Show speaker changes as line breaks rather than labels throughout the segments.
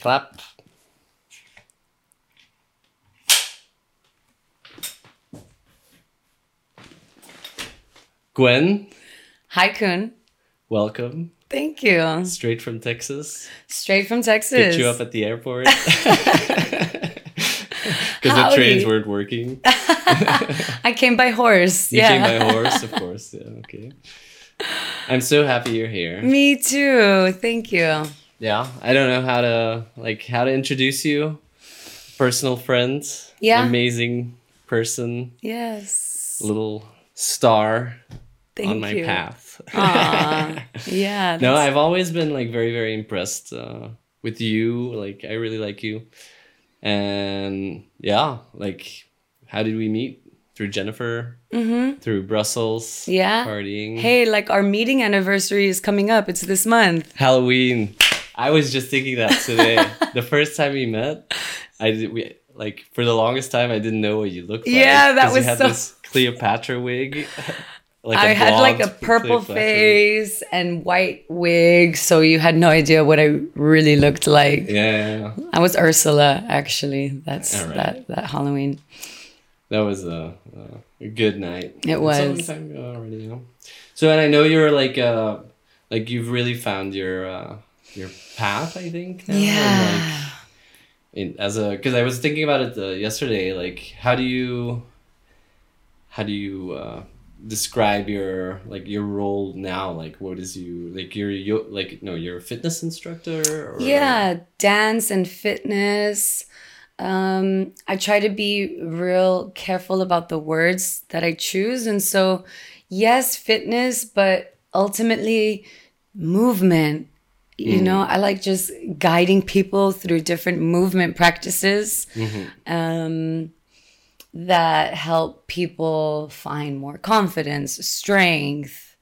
Clap. Gwen,
Hi, Kun.
welcome.
Thank you.
Straight from Texas.
Straight from Texas.
Picked you up at the airport. Because the trains weren't working.
I came by horse.
You
yeah.
came by horse, of course. Yeah, okay. I'm so happy you're here.
Me too. Thank you.
Yeah, I don't know how to like how to introduce you. Personal friend.
Yeah.
Amazing person.
Yes.
Little star
Thank
on my
you.
path.
Yeah.
no, I've always been like very very impressed uh, with you. Like I really like you, and yeah, like how did we meet? Through Jennifer, through Brussels,
Mm-hmm. Yeah.
partying.
Hey, like our meeting anniversary is coming up. It's this month.
Halloween. I was just thinking that today. the first time we met, I did we like for the longest time I didn't know what you looked like.
Yeah, that was
you had
so-
this Cleopatra wig. like
I had like a purple
Cleopatra.
face and white wig, so you had no idea what I really looked like.
Yeah.
I was Ursula, actually. That's
right.
that that Halloween.
that was a, a good night.
It
It's a long
was.
time ago already. You know? So and I know you're like uh like you've really found your uh your path. I think. now, and, like,
Yeah.
in, as a because I was thinking about it uh, yesterday. Like, how do you how do you uh, describe your like your role now? Like, what is you like? You're you like no, you're a fitness instructor. Or,
Yeah, dance and fitness. Um, I try to be real careful about the words that I choose. And so, yes, fitness, but ultimately, movement. You know, I like just guiding people through different movement practices um, that help people find more confidence, strength,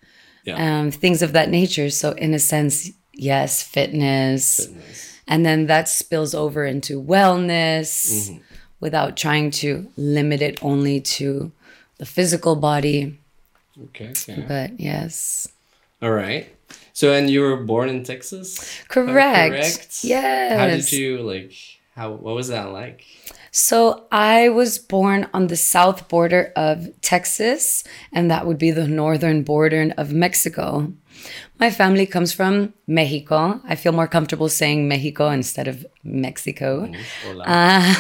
Yeah.
um, things of that nature. So, in a sense, yes, fitness.
Fitness.
And then that spills over into wellness without trying to limit it only to the physical body.
Okay. okay.
But yes,
All right. So and you were born in Texas.
correct.
correct?
Yes.
How did you like? How what was that like?
So I was born on the south border of Texas, and that would be the northern border of Mexico. My family comes from Mexico. I feel more comfortable saying Mexico instead of Mexico. Uh,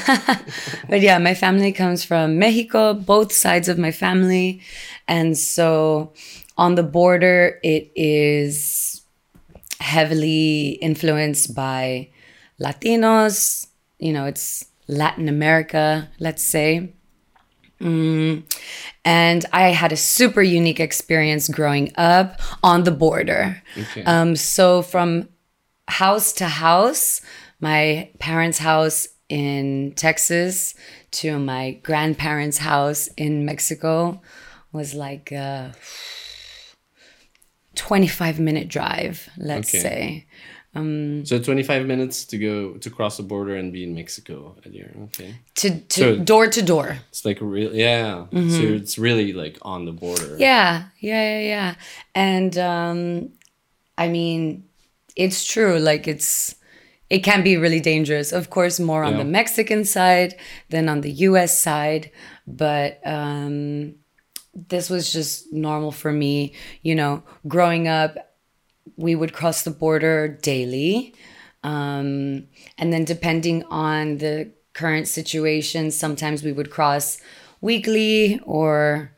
but yeah, my family comes from Mexico, both sides of my family. And so on the border, it is heavily influenced by Latinos. You know, it's Latin America, let's say. Mm. And I had a super unique experience growing up on the border.
Okay.
Um, so from house to house, my parents' house in Texas to my grandparents' house in Mexico was like a 25 minute drive, let's
Okay.
say.
so twenty five minutes to go to cross the border and be in Mexico at your okay.
To, to
So-
door to door.
It's like real yeah. So it's really like on the border.
Mm-hmm. Yeah, yeah, yeah, yeah. And um, I mean, it's true. Like it's, it can be really dangerous. Of course, more on
Yeah.
the Mexican side than on the U.S. side. But um, this was just normal for me. You know, growing up, we would cross the border daily. Um, and then depending on the current situation, sometimes we would cross weekly or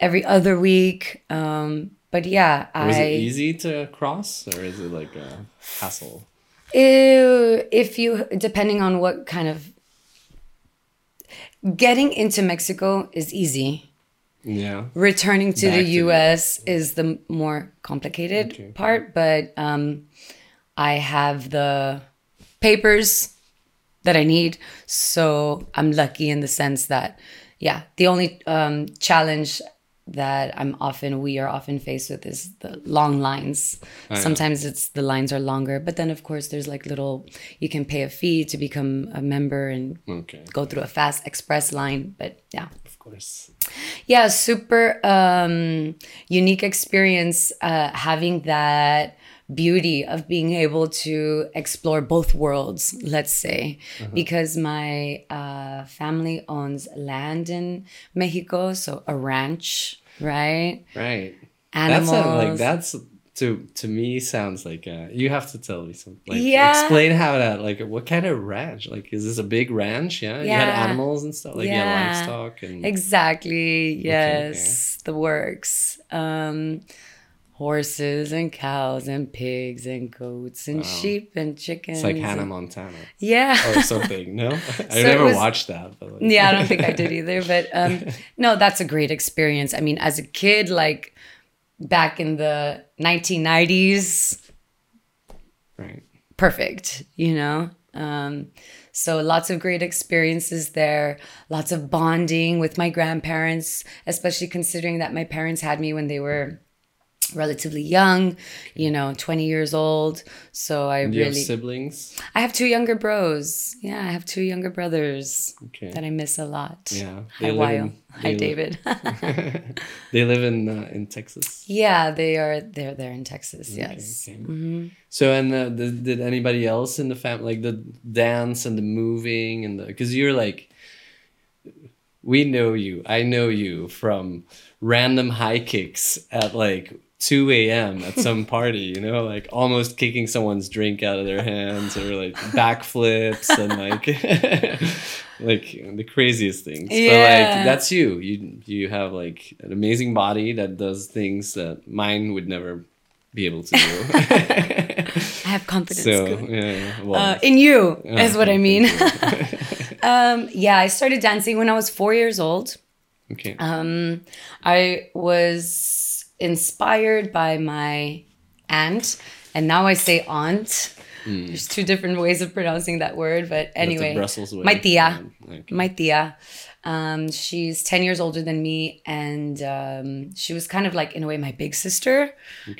every other week. Um, but yeah,
Was
I
it easy to cross or is it like a hassle?
If you depending on what kind of getting into Mexico is easy.
Yeah.
Returning to
Back
the
to the-
US is the more complicated
Okay.
part, but um, I have the papers that I need. So I'm lucky in the sense that, yeah, the only um, challenge that I'm often, we are often faced with is the long lines.
know.
Sometimes it's the lines are longer, but then of course there's like little, you can pay a fee to become a member and
Okay.
go through a fast express line. But yeah,
course.
yeah, super um, unique experience uh, having that beauty of being able to explore both worlds, let's say, because my uh, family owns land in Mexico, so a ranch, right?
Right.
Animals.
That's a, like that's to to me sounds like uh, you have to tell me something. like
Yeah.
explain how that like what kind of ranch like is this a big ranch yeah, you had animals and stuff like you
Yeah.
had livestock and
Exactly.
okay.
Yes, the works. Um, horses and cows and pigs and goats and
Wow.
sheep and chickens.
it's like Hannah Montana
Yeah.
or something no I
it
never
was-
watched that but like,
yeah, I don't think I did either. But um, no, that's a great experience. I mean, as a kid, like back in the 1990s,
right
perfect, you know? Um, so lots of great experiences there, lots of bonding with my grandparents, especially considering that my parents had me when they were relatively young, you know, 20 years old. So I
have
really
siblings
I have two younger bros. Yeah, I have two younger brothers
okay
that I miss a lot.
yeah
Hi, Wyo. Hi, David.
they live in uh, in Texas
yeah, they are. They're there in Texas.
Okay,
Yes.
okay.
hmm
So and uh, did, did anybody else in the family like the dance and the moving and the because you're like we know you I know you from random high kicks at like 2 a.m. at some party you know like almost kicking someone's drink out of their hands or like backflips and like like the craziest things but like that's you you you have like an amazing body that does things that mine would never be able to do
I have confidence.
so yeah, yeah. Well,
Uh, in you
yeah,
is what I mean. um, yeah, I started dancing when I was four years old.
okay.
Um, I was inspired by my aunt, and now I say aunt. There's two different ways of pronouncing that word, but anyway, my tia.
Okay.
my tia. Um, she's 10 years older than me, and um, she was kind of like, in a way, my big sister,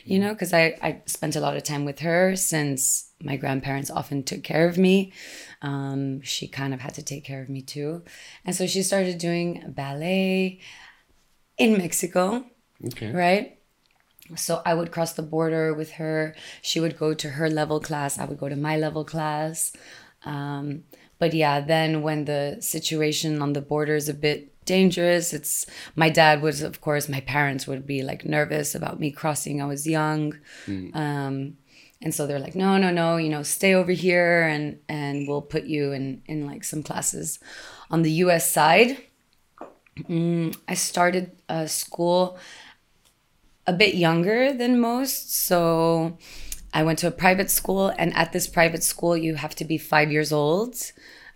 you know, because I, I spent a lot of time with her since my grandparents often took care of me. Um, she kind of had to take care of me too. And so she started doing ballet in Mexico,
okay.
right? So I would cross the border with her. She would go to her level class. I would go to my level class. Um, but yeah, then when the situation on the border is a bit dangerous, it's my dad was, of course, my parents would be like nervous about me crossing. I was young. Um, and so they're like, no, no, no, you know, stay over here and, and we'll put you in, in like some classes on the US side. Mm, I started uh, school a bit younger than most. So I went to a private school, and at this private school, you have to be five years old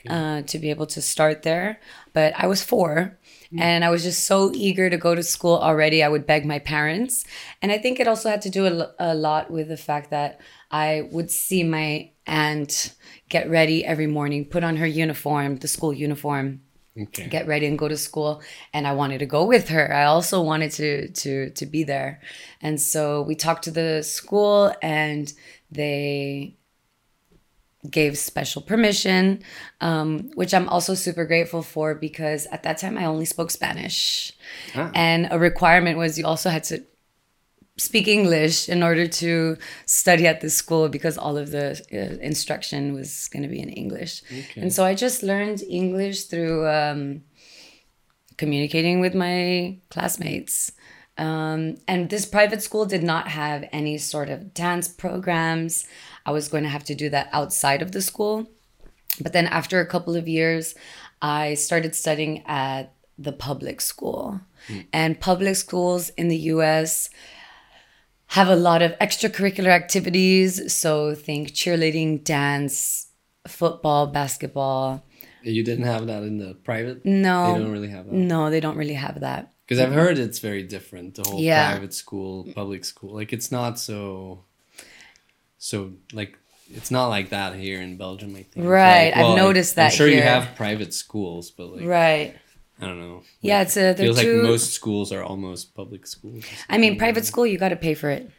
uh, to be able to start there. But I was four. And I was just so eager to go to school already. I would beg my parents. And I think it also had to do a, a lot with the fact that I would see my aunt get ready every morning, put on her uniform, the school uniform,
Okay.
get ready and go to school and i wanted to go with her i also wanted to to to be there and so we talked to the school and they gave special permission um, which i'm also super grateful for because at that time i only spoke spanish
Ah.
and a requirement was you also had to speak english in order to study at this school because all of the uh, instruction was going to be in english
Okay.
and so I just learned English through um, communicating with my classmates. Um, and this private school did not have any sort of dance programs. I was going to have to do that outside of the school. But then after a couple of years, I started studying at the public school. And public schools in the US have a lot of extracurricular activities. So think cheerleading, dance, football, basketball.
You didn't have that in the private.
No.
They don't really have that.
No, they don't really have that.
Because I've heard it's very different. The whole
Yeah.
private school, public school, like it's not so, so like it's not like that here in Belgium. I think.
Right,
like,
I've
well,
noticed
I'm
that
sure you have private schools, but like
Right.
I don't know.
Yeah,
Like,
it's a,
feels
too.
like most schools are almost public schools.
I mean, private school, you got to pay for it.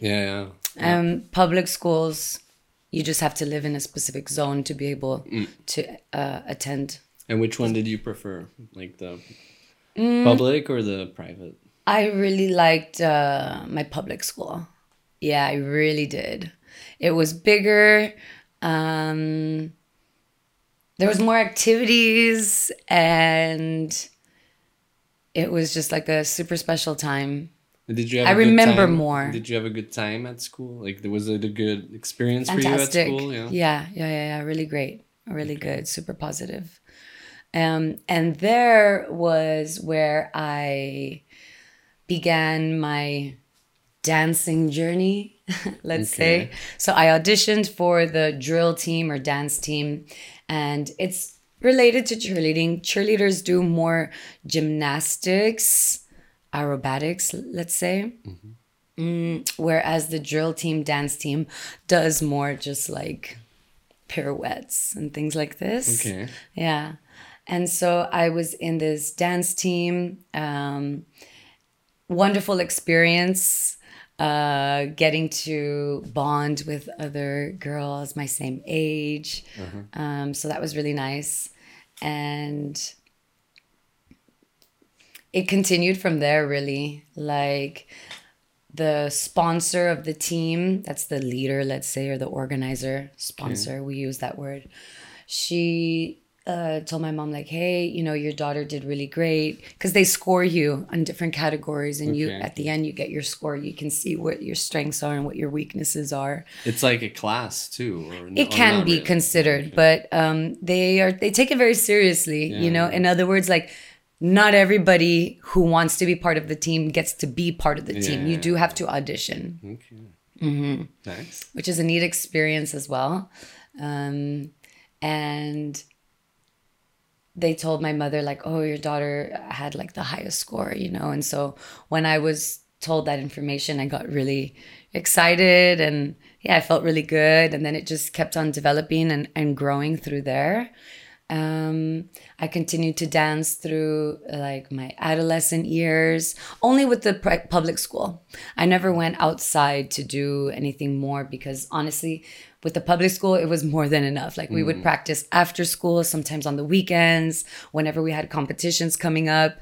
Yeah, yeah.
Um, public schools, you just have to live in a specific zone to be able
Mm.
to uh, attend.
And which one did you prefer, like the
Mm.
public or the private?
I really liked uh, my public school. Yeah, I really did. It was bigger. Um, there was more activities, and it was just like a super special time.
Did you? Have
I
a good
remember
time?
more.
Did you have a good time at school? Like, there was it a good experience
Fantastic.
for you at school? Yeah.
yeah, yeah, yeah, yeah. Really great. Really good. Super positive. Um, and there was where I began my dancing journey, let's
Okay.
say. So I auditioned for the drill team or dance team, and it's related to cheerleading. Cheerleaders do more gymnastics, aerobatics, let's say. Mm, whereas the drill team, dance team does more just like pirouettes and things like this.
Okay.
Yeah. And so I was in this dance team. Um, wonderful experience uh, getting to bond with other girls my same age. Um, so that was really nice. And it continued from there, really. Like, the sponsor of the team, that's the leader, let's say, or the organizer, sponsor, we use that word. She uh, told my mom, like, hey, you know, your daughter did really great. Because they score you on different categories, and you, at the end, you get your score. You can see what your strengths are and what your weaknesses are.
It's like a class too. Or
It can be
really?
considered, but um, they are they take it very seriously.
Yeah.
You know, in other words, like not everybody who wants to be part of the team gets to be part of the team. You do have to audition,
Okay.
Mm-hmm.
Nice.
which is a neat experience as well. Um, and they told my mother like, "Oh, your daughter had like the highest score," you know. And so when I was told that information, I got really excited and yeah, I felt really good. And then it just kept on developing and, and growing through there. Um, I continued to dance through like my adolescent years, only with the public school. I never went outside to do anything more because honestly, with the public school, it was more than enough. Like we would practice after school, sometimes on the weekends, whenever we had competitions coming up.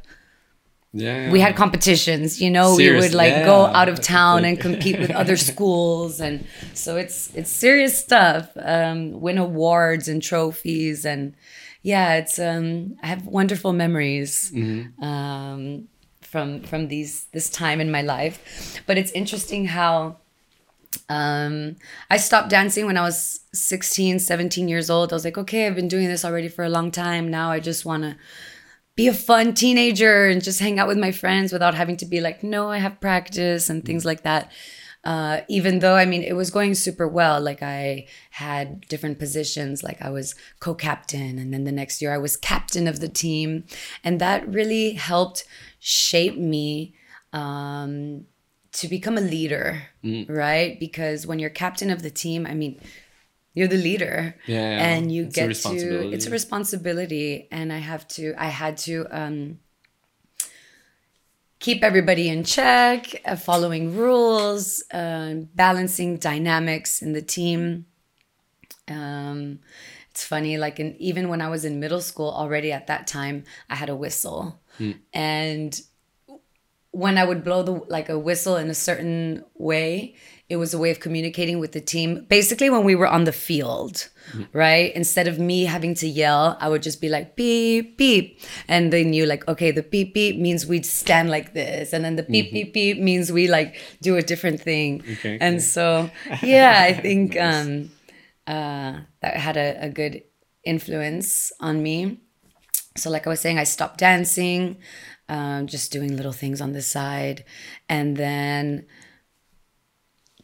Yeah.
we had competitions you know we would like go out of town and compete with other schools and so it's it's serious stuff um win awards and trophies and yeah it's um i have wonderful memories um from from these this time in my life. But it's interesting how um i stopped dancing when i was 16 17 years old i was like okay i've been doing this already for a long time now i just want to be a fun teenager and just hang out with my friends without having to be like, no, I have practice and things like that. Uh, even though, I mean, it was going super well. Like, I had different positions, like, I was co captain, and then the next year I was captain of the team. And that really helped shape me um, to become a leader, right? Because when you're captain of the team, I mean, you're the leader.
Yeah, yeah.
and you
It's a
get to it's a responsibility. and i have to i had to um keep everybody in check uh, following rules uh, balancing dynamics in the team. Um it's funny like in, even when i was in middle school already at that time i had a whistle. And when I would blow the like a whistle in a certain way, it was a way of communicating with the team. Basically, when we were on the field, right? Instead of me having to yell, I would just be like beep beep, and they knew like okay, the beep beep means we'd stand like this, and then the beep beep beep means we like do a different thing.
Okay,
and
okay.
so yeah, I think um, uh, that had a, a good influence on me. So, like I was saying, I stopped dancing, um, just doing little things on the side. And then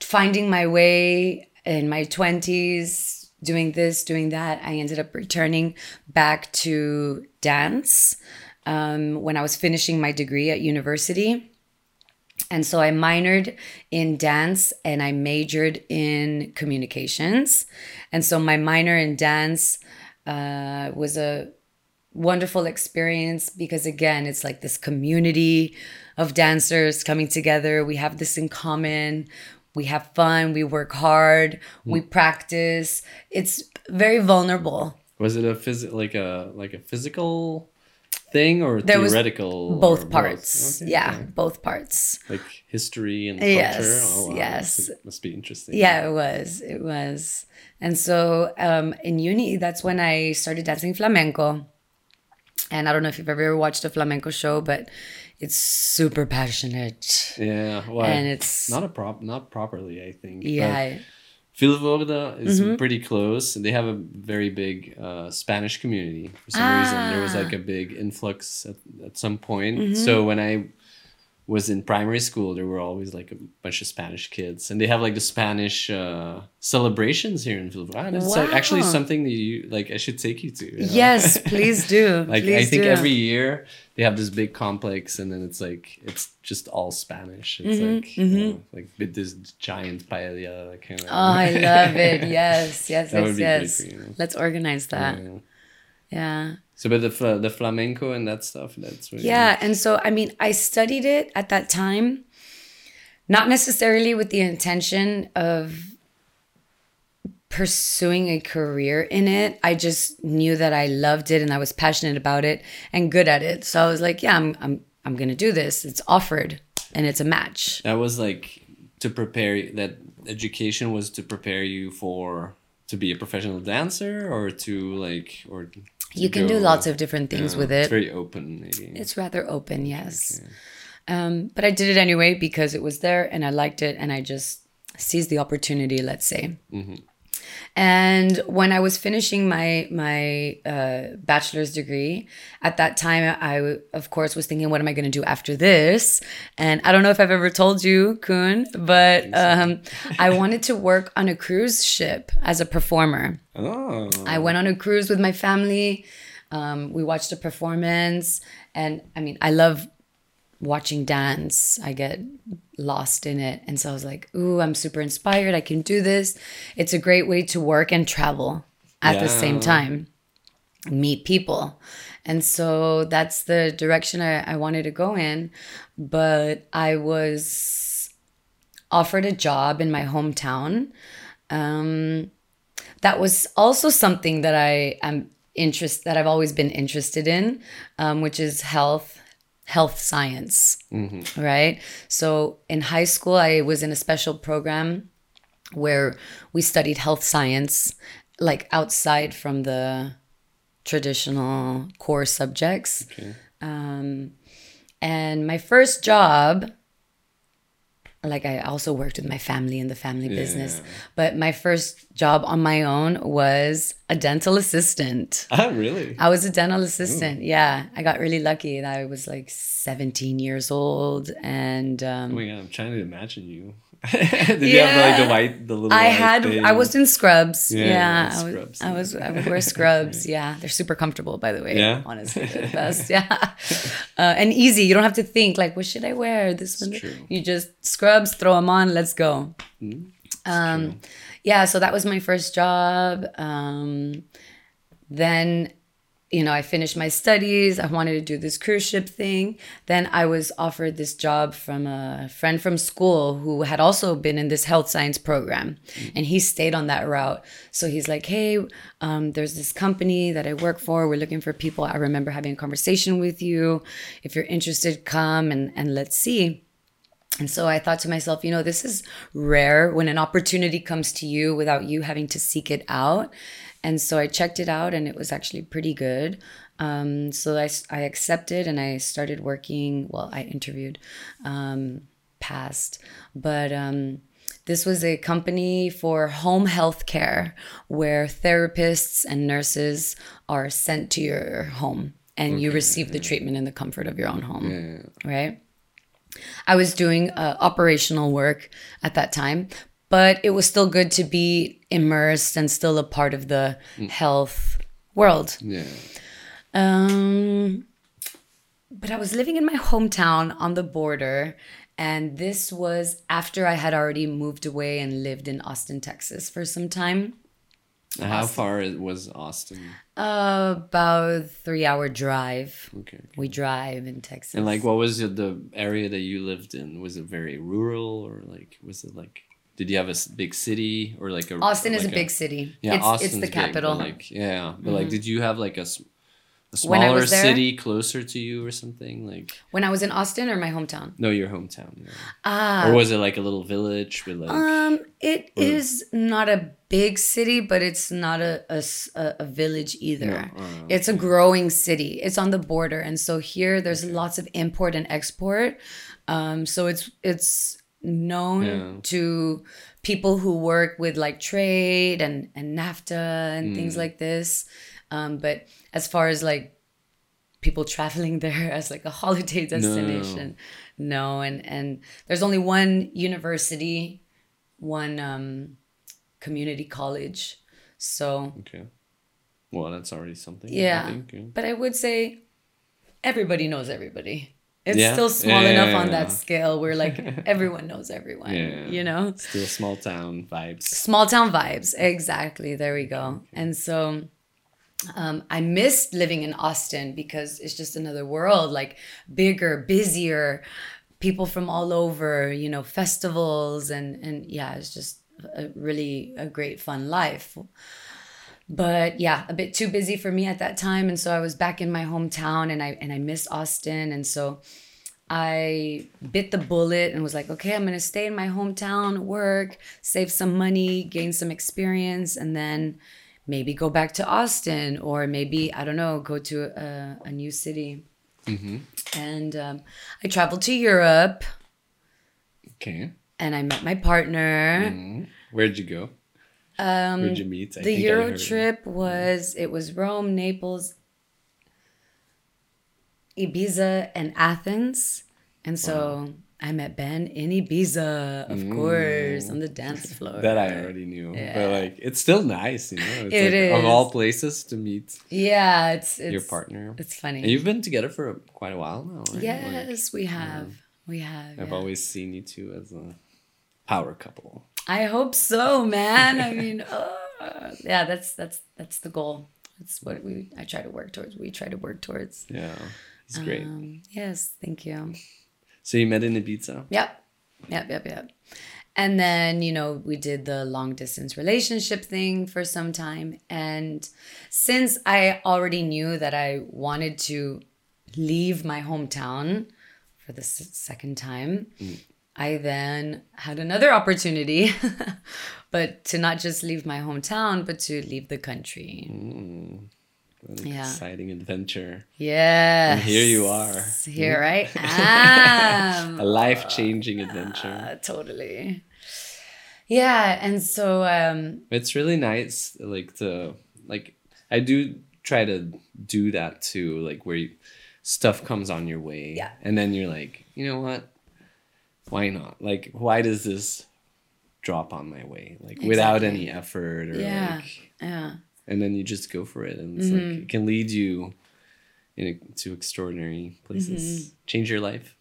finding my way in my 20s, doing this, doing that, I ended up returning back to dance um, when I was finishing my degree at university. And so I minored in dance and I majored in communications. And so my minor in dance uh, was a wonderful experience because again it's like this community of dancers coming together we have this in common we have fun we work hard we practice it's very vulnerable
Was it a phys- like a like a physical thing or
There was
theoretical?
both parts.
Okay,
yeah,
okay.
both parts.
Like history and culture.
Yes,
Oh, wow.
yes.
Must, must be interesting.
Yeah, it was. It was. And so um, in uni, that's when I started dancing flamenco. And I don't know if you've ever watched a flamenco show, but it's super passionate.
Yeah. Well,
And it's-
not a prop, not properly, I think.
Yeah.
Vilvoorde is
Mm-hmm.
pretty close. and They have a very big uh, Spanish community. For some reason, there was
Ah.
like a big influx at, at some point.
Mm-hmm.
So when I was in primary school, there were always like a bunch of Spanish kids, and they have like the Spanish uh, celebrations here in Vilvoorde. And it's like, actually something that you like. I should take you to. you know?
Yes, please do.
like
please
I think
do.
every year they have this big complex, and then it's like it's just all Spanish. It's
Mm-hmm,
like you know, like with this giant paella kind of.
Oh, I love it. Yes, yes,
That
yes,
would be great
yes.
for you.
Let's organize that.
Yeah.
Yeah.
So, but the fla- the flamenco and that stuff, that's you-
Yeah. And so, I mean, I studied it at that time, not necessarily with the intention of pursuing a career in it. I just knew that I loved it and I was passionate about it and good at it. So I was like, yeah, I'm, I'm, I'm going to do this. It's offered and it's a match.
that was like to prepare. That education was to prepare you for to be a professional dancer, or to like, or
You can do lots of different things
Yeah,
with it.
It's very open, maybe.
It's rather open, yes. Um, but I did it anyway because it was there and I liked it and I just seized the opportunity, let's say. And when I was finishing my my uh, bachelor's degree, at that time, I of course was thinking, what am I going to do after this? And I don't know if I've ever told you, Kun, but um, I wanted to work on a cruise ship as a performer.
oh,
I went on a cruise with my family. Um, we watched a performance, and I mean, I love watching dance. I get lost in it, and so I was like, "Ooh, I'm super inspired. I can do this." It's a great way to work and travel at the same time, meet people, and so that's the direction I, I wanted to go in. But I was offered a job in my hometown. Um, that was also something that I am interest that I've always been interested in, um, which is health, health science, mm-hmm. right? So in high school, I was in a special program where we studied health science, like outside from the traditional core subjects.
okay.
Um, and my first job, like I also worked with my family in the family business, but my first job on my own was a dental assistant.
Ah, really?
I was a dental assistant. Yeah, I got really lucky. that I was like 17 years old, and
Oh
um,
my god, I'm trying to imagine you. Did you have like the white, the little?
I had
thing?
I was in scrubs.
Yeah,
Yeah, I,
scrubs
was, I was I would wear scrubs. Yeah, they're super comfortable, by the way.
Yeah?
honestly, the best. Yeah, uh, and easy. You don't have to think like, what should I wear? This one.
true.
You just scrubs, throw them on, let's go.
Mm,
Um, yeah, so that was my first job. Um, then you know, I finished my studies. I wanted to do this cruise ship thing. Then I was offered this job from a friend from school who had also been in this health science program, and he stayed on that route. So he's like, "Hey, um, there's this company that I work for. We're looking for people. I remember having a conversation with you. If you're interested, come and and let's see." And so I thought to myself, you know, this is rare when an opportunity comes to you without you having to seek it out. And so I checked it out and it was actually pretty good. Um, so I, I accepted and I started working. Well, I interviewed, um, passed, but um, this was a company for home health care where therapists and nurses are sent to your home and you receive the treatment in the comfort of your own home,
Yeah.
right? I was doing uh, operational work at that time, but it was still good to be immersed and still a part of the health world.
Yeah.
Um, but I was living in my hometown on the border, and this was after I had already moved away and lived in Austin, Texas for some time.
How far it was Austin?
Uh, about three hour drive.
Okay.
We drive in Texas.
And like, what was the- the area that you lived in? Was it very rural or like, was it like, did you have a big city or like a?
Austin is a
like
big city.
Yeah,
it's,
Austin's
it's the capital. Mm-hmm.
like, yeah, but like, did you have like a,
I
smaller
there?
city closer to you or something like
When I was in Austin or my hometown?
no your hometown yeah.
Ah,
or was it like a little village with like
Um, it
Or-
is not a big city, but it's not a a, a village either.
No, uh,
It's a growing city. It's on the border, and so here there's lots of import and export. Um, so it's it's known
Yeah.
to people who work with like trade and and NAFTA and things
Mm.
like this. Um, but as far as like people traveling there as like a holiday destination, no. And and there's only one university, one um, community college. So
okay well that's already something
Yeah.
I think, yeah.
but I would say everybody knows everybody. It's
Yeah.
still small
Yeah,
enough
yeah,
on that scale where like everyone knows everyone. You know?
still small town vibes
Small town vibes. Exactly. There we go. And so um, I missed living in Austin because it's just another world, like bigger, busier, people from all over, you know, festivals and and yeah, it's just a really a great fun life. But yeah, a bit too busy for me at that time and so I was back in my hometown and I and I missed Austin and so I bit the bullet and was like, okay, I'm going to stay in my hometown, work, save some money, gain some experience, and then maybe go back to Austin or maybe, I don't know, go to a, a new city.
Mm-hmm.
And um, I traveled to Europe
okay
and I met my partner.
Mhm. where'd you go where'd you meet I
Um, The Euro trip was, it was Rome, Naples, Ibiza, and Athens. And so I met Ben in Ibiza, of course, on the dance floor.
Mm. that I already knew
Yeah.
but like it's still nice you know it's
It
like, of all places to meet
Yeah, it's, it's
your partner
It's funny.
and you've been together for quite a while now right? Like,
yes, we have. We have.
I've
yeah.
always seen you two as a power couple
I hope so, man. I mean, uh, yeah, that's that's that's the goal. That's what we I try to work towards. We try to work towards.
yeah it's great
Um, yes, thank you.
so you met in Ibiza
Yep. Yep, yep, yep. And then, you know, we did the long distance relationship thing for some time. And since I already knew that I wanted to leave my hometown for the second time, I then had another opportunity, but to not just leave my hometown, but to leave the country.
Mm,
Yeah.
exciting adventure
Yes.
And here you are.
Here I am.
a life-changing adventure
Uh, totally. Yeah, and so um
it's really nice like to like i do try to do that too like where you, stuff comes on your way
Yeah.
and then you're like you know what why not like why does this drop on my way like without any effort or
yeah,
like
yeah.
and then you just go for it and it's
Mm-hmm.
like it can lead you in to extraordinary places
Mm-hmm.
change your life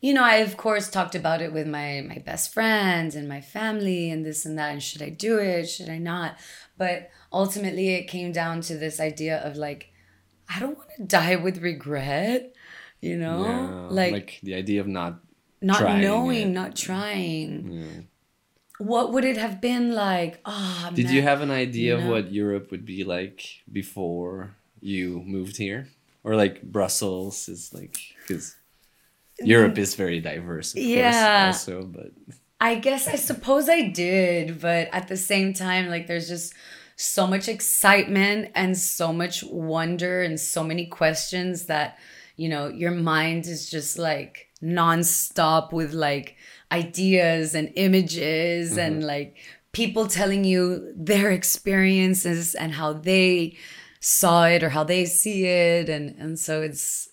You know, I of course talked about it with my my best friends and my family and this and that and should I do it? Should I not? But ultimately it came down to this idea of like I don't want to die with regret, you know?
Yeah,
like,
the idea of not
not knowing,
it.
not trying.
yeah.
What would it have been like? Oh,
Did you have an idea of what Europe would be like before you moved here? Or like Brussels is like because Europe is very diverse,
Yeah.
course, also, but
I guess I suppose I did, but at the same time, like there's just so much excitement and so much wonder and so many questions that, you know, your mind is just like nonstop with like ideas and images and mm-hmm. like people telling you their experiences and how they saw it or how they see it and and so it's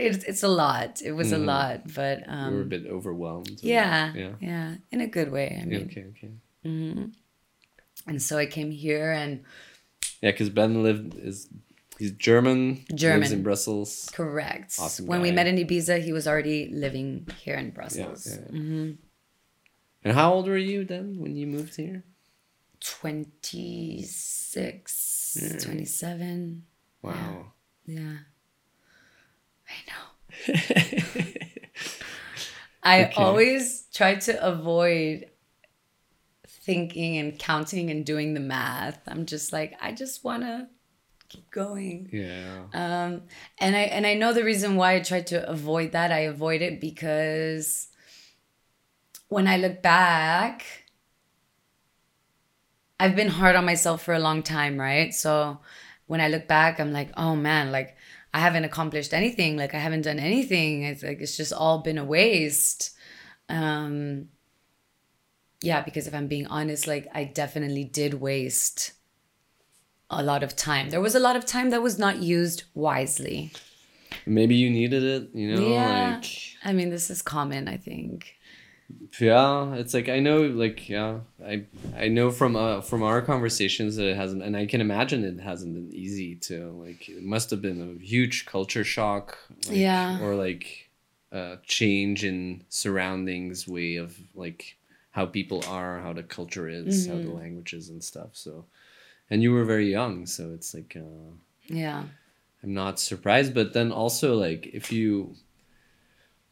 it's it's a lot. It was a mm-hmm. lot, but
we
um
were a bit overwhelmed.
yeah,
yeah.
yeah, in a good way. I mean,
Okay, okay. Mm-hmm.
and so I came here, and
Yeah, because Ben lived is he's German. Lives
German.
in Brussels.
correct.
Awesome
when we met in Ibiza, he was already living here in
Yeah,
Brussels.
yeah.
Mm-hmm.
And how old were you then when you moved here?
26, 27.
Wow.
Yeah. I know. I
Okay.
always try to avoid thinking and counting and doing the math. I'm just like, I just want to keep going.
Yeah.
Um, and I and I know the reason why I tried to avoid that. I avoid it because when I look back, I've been hard on myself for a long time, right? So when I look back, I'm like, oh man, like I haven't accomplished anything. Like I haven't done anything. It's like it's just all been a waste. Um, yeah, because if I'm being honest, like I definitely did waste a lot of time. There was a lot of time that was not used wisely.
Maybe you needed it, you know,
Yeah.
like
I mean, this is common, I think.
yeah it's like i know like yeah i i know from uh from our conversations that it hasn't and i can imagine it hasn't been easy to like it must have been a huge culture shock like,
Yeah.
or like a change in surroundings way of like how people are how the culture is how
Mm-hmm.
the language is and stuff so and you were very young so it's like uh
Yeah.
I'm not surprised, but then also like if you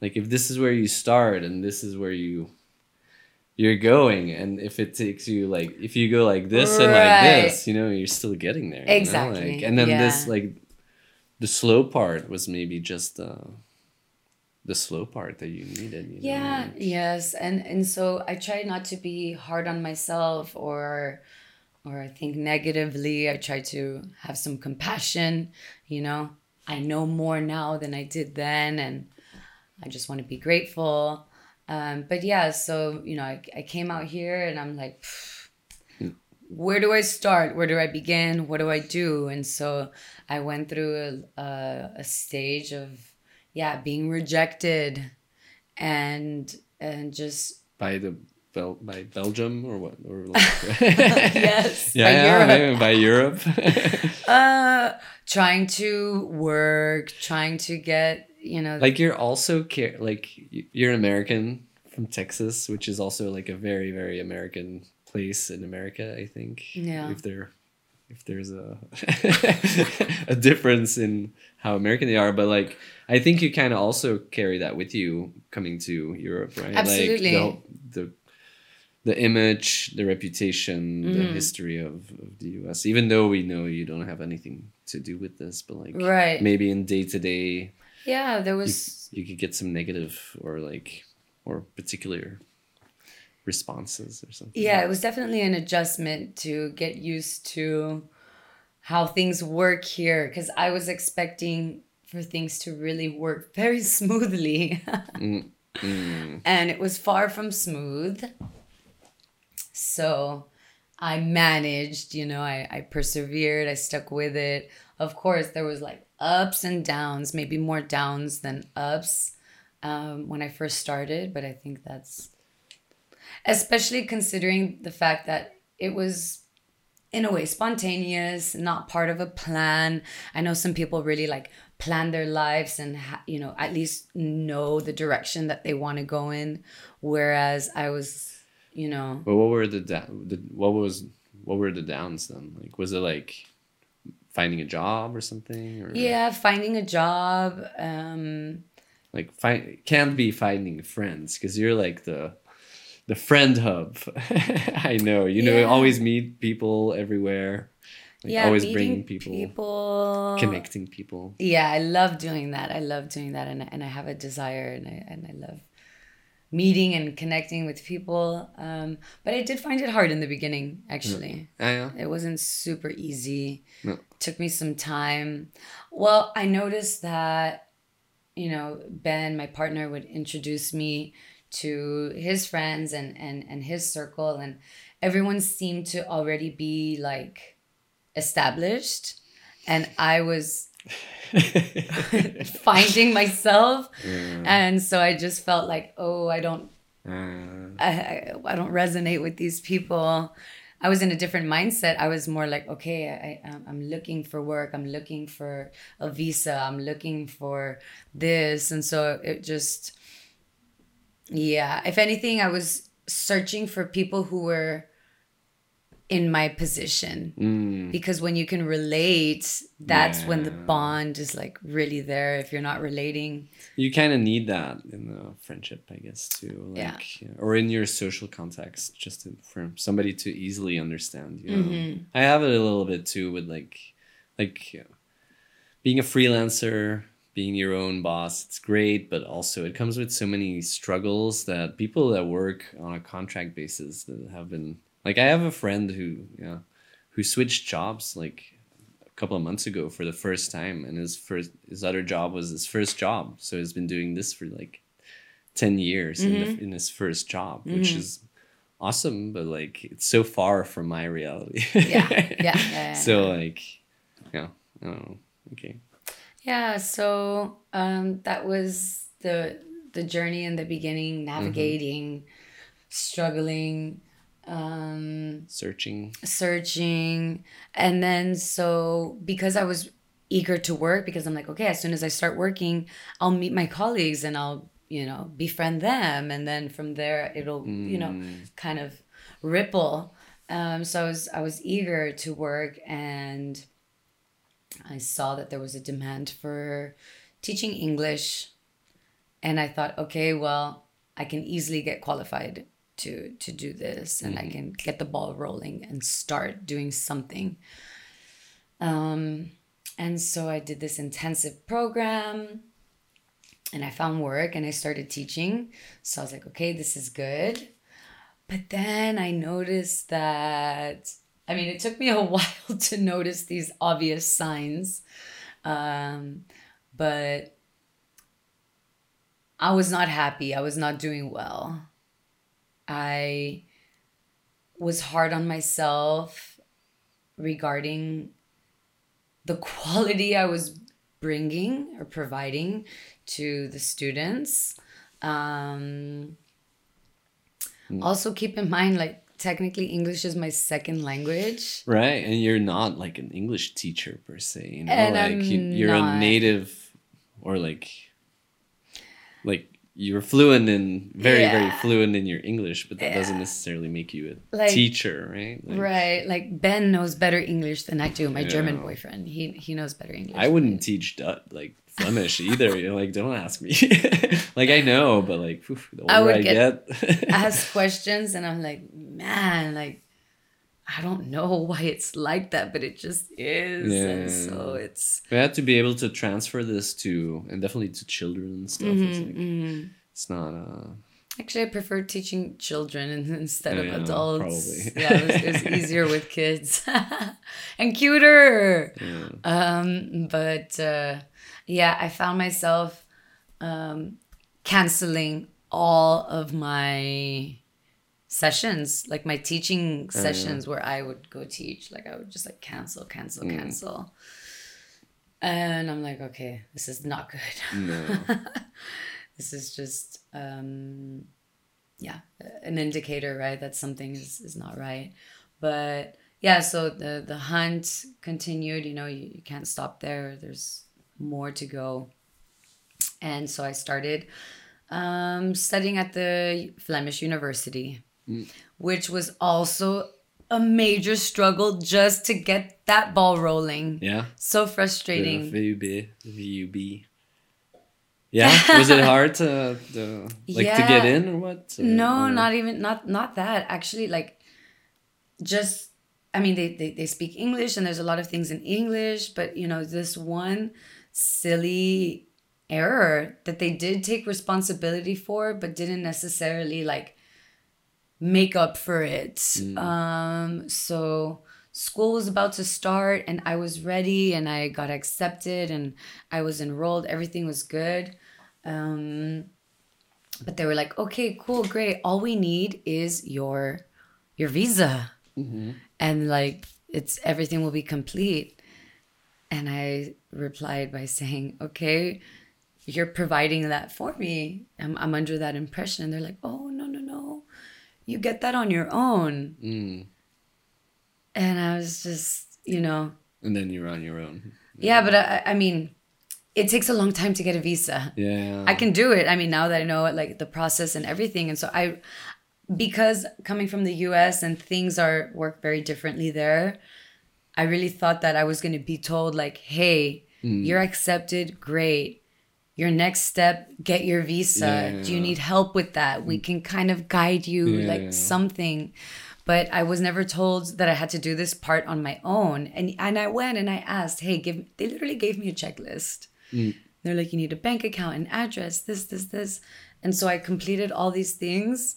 like if this is where you start and this is where you you're going and if it takes you like if you go like this and like this, you know, you're still getting there. you know,
Exactly,
Like, and then this like the slow part was maybe just uh the slow part that you needed, you know,
Yeah,
like-
yes. And and so I try not to be hard on myself or or I think negatively. I try to have some compassion, you know. I know more now than I did then and I just want to be grateful. Um, but yeah, so you know, I, I came out here and I'm like, where do I start? Where do I begin? What do I do? And so I went through a, a, a stage of yeah being rejected and and just
by the Bel- by Belgium or what or like
yes
yeah,
by Europe.
by Europe.
uh trying to work trying to get you know
like you're also care like you're an american from texas which is also like a very very american place in america i think
Yeah.
if there if there's a a difference in how american they are but like i think you kind of also carry that with you coming to europe right
Absolutely.
like the, the the image the reputation the
Mm-hmm.
history of, of the us even though we know you don't have anything to do with this but like
Right.
maybe in day-to-day
yeah there was
you could get some negative or like or particular responses or something.
yeah it was definitely an adjustment to get used to how things work here because i was expecting for things to really work very smoothly
Mm,
and it was far from smooth so i managed you know I, I persevered i stuck with it. Of course there was like ups and downs maybe more downs than ups um, when i first started but i think that's especially considering the fact that it was in a way spontaneous not part of a plan. I know some people really like plan their lives and ha- you know at least know the direction that they want to go in whereas i was you know
But what were the, da- the what was what were the downs then? Like was it like finding a job or something or
yeah finding a job um
like find can't be finding friends because you're like the the friend hub. I know. You know,
Yeah.
always meet people everywhere. Like
yeah
always
meeting
bringing people,
people
connecting people.
yeah i love doing that i love doing that and, and i have a desire and I, and I love meeting and connecting with people um, but i did find it hard in the beginning actually
Ah, yeah.
it wasn't super easy
No.
took me some time well i noticed that you know ben my partner would introduce me to his friends and and and his circle and everyone seemed to already be like established and i was finding myself. And so i just felt like oh i don't
Uh,
I, I, I don't resonate with these people. I was in a different mindset. I was more like okay I, i'm looking for work. I'm looking for a visa. I'm looking for this. And so it just yeah. If anything i was searching for people who were in my position
mm,
because when you can relate that's when the bond is like really there if you're not relating
you kind of need that in a friendship, I guess, too.
Yeah.
Like, or in your social context, just to, for somebody to easily understand. You know,
Mm-hmm.
I have it a little bit too with like like you know, being a freelancer, being your own boss, it's great, but also it comes with so many struggles that people that work on a contract basis that have been like I have a friend who yeah who switched jobs like a couple of months ago for the first time and his first his other job was his first job. So he's been doing this for like 10 years in, the, mm-hmm. in his first job which mm-hmm. is awesome but like it's so far from my reality.
Yeah, yeah, yeah, yeah.
so like yeah I don't know. Okay.
Yeah, so um, that was the the journey in the beginning, mm-hmm. navigating, struggling, um,
searching.
Searching, and then so because I was eager to work, because I'm like, okay, as soon as I start working, I'll meet my colleagues and I'll you know befriend them, and then from there it'll you know kind of ripple. Um, so I was I was eager to work and. I saw that there was a demand for teaching English, and I thought, okay, well, I can easily get qualified to to do this, and I can get the ball rolling and start doing something. Um, and so I did this intensive program, and I found work, and I started teaching. So I was like, okay, this is good. But then I noticed that I mean, it took me a while to notice these obvious signs, um, but I was not happy. I was not doing well. I was hard on myself regarding the quality I was bringing or providing to the students. Um, Also, keep in mind, like, technically, English is my second language.
right and you're not like an english teacher per se you know
And
like
I'm
you, you're
not.
a native or like like you're fluent in very very fluent in your english but that doesn't necessarily make you a
Like-
teacher right? Like,
Right, like Ben knows better English than I do. My German boyfriend, he he knows better English.
i wouldn't teach Dutch, like flemish either. You know like don't ask me. Like i know but like the older
I
i,
would
get,
get- ask questions, and I'm like, man, like I don't know why it's like that, but it just is, and so it's
we had to be able to transfer this to and definitely to children and stuff it's like
mm-hmm.
it's not uh
actually I prefer teaching children instead of adults.
probably.
yeah, it was, it was easier with kids and cuter.
yeah.
Um, but uh, yeah, I found myself um, canceling all of my sessions, like my teaching sessions where I would go teach. Like I would just like cancel, cancel, cancel. And I'm like, okay, this is not good.
no
this is just um yeah an indicator right that something is, is not right but yeah so the the hunt continued you know you, you can't stop there there's more to go and so i started um, studying at the flemish university which was also a major struggle just to get that ball rolling
yeah
so frustrating
VUB, VUB. Yeah, was it hard to, to like to get in or what? Or-
No,
or-
not even not not that. Actually, like just I mean they, they they speak English and there's a lot of things in English, but you know, this one silly error that they did take responsibility for but didn't necessarily like make up for it. Um so school was about to start and I was ready and I got accepted and I was enrolled. Everything was good. Um but they were like okay cool great. All we need is your your visa. And like it's everything will be complete. And i replied by saying okay you're providing that for me. I'm, I'm under that impression. And they're like oh no no no you get that on your own
Mm.
and i was just you know
And then you're on your own.
yeah but i, I mean it takes a long time to get a visa
Yeah.
I can do it. I mean, now that I know like the process and everything, and so I, because coming from the U.S. and things are work very differently there, I really thought that I was going to be told like, "Hey, you're accepted. Great. Your next step, get your visa. Do you need help with that? We can kind of guide you,
Yeah.
like something." but I was never told that I had to do this part on my own. And and I went and I asked, hey, give they literally gave me a checklist. They're like, you need a bank account, an address, this, this, this. And so I completed all these things.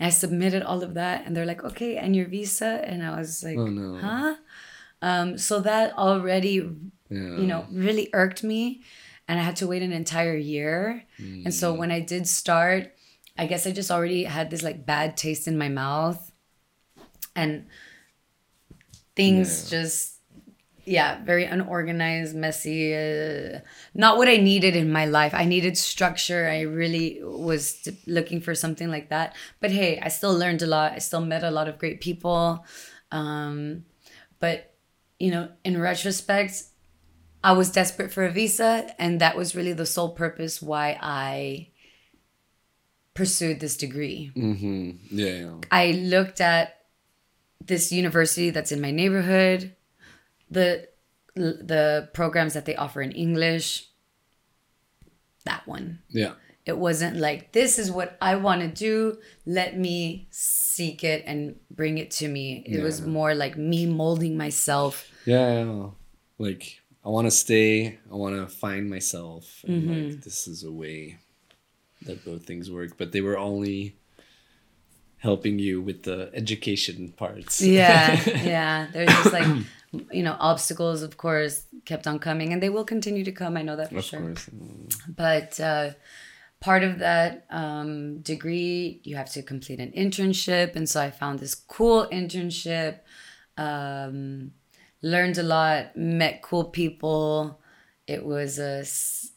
I submitted all of that, and they're like, okay, and your visa. And I was like,
Oh, no.
huh? Um, so that already
Yeah.
you know, really irked me. And I had to wait an entire year. And so when I did start, I guess I just already had this like bad taste in my mouth. And things just, yeah, very unorganized, messy. Uh, not what I needed in my life. I needed structure. I really was looking for something like that. But hey, I still learned a lot. I still met a lot of great people. Um, but, you know, in retrospect, I was desperate for a visa, and that was really the sole purpose why I pursued this degree.
Mm-hmm. Yeah, yeah.
I looked at this university that's in my neighborhood, the the programs that they offer in English. That one.
Yeah.
It wasn't like this is what I want to do. Let me seek it and bring it to me. It was more like me molding myself.
Yeah, yeah. Like I want to stay. I want to find myself. And
Mm-hmm.
like this is a way that both things work. But they were only helping you with the education parts.
Yeah, yeah. There's just like you know obstacles, of course, kept on coming, and they will continue to come. I know that for
of
sure.
course.
But uh, part of that um, degree you have to complete an internship and so i found this cool internship um, learned a lot met cool people. It was a,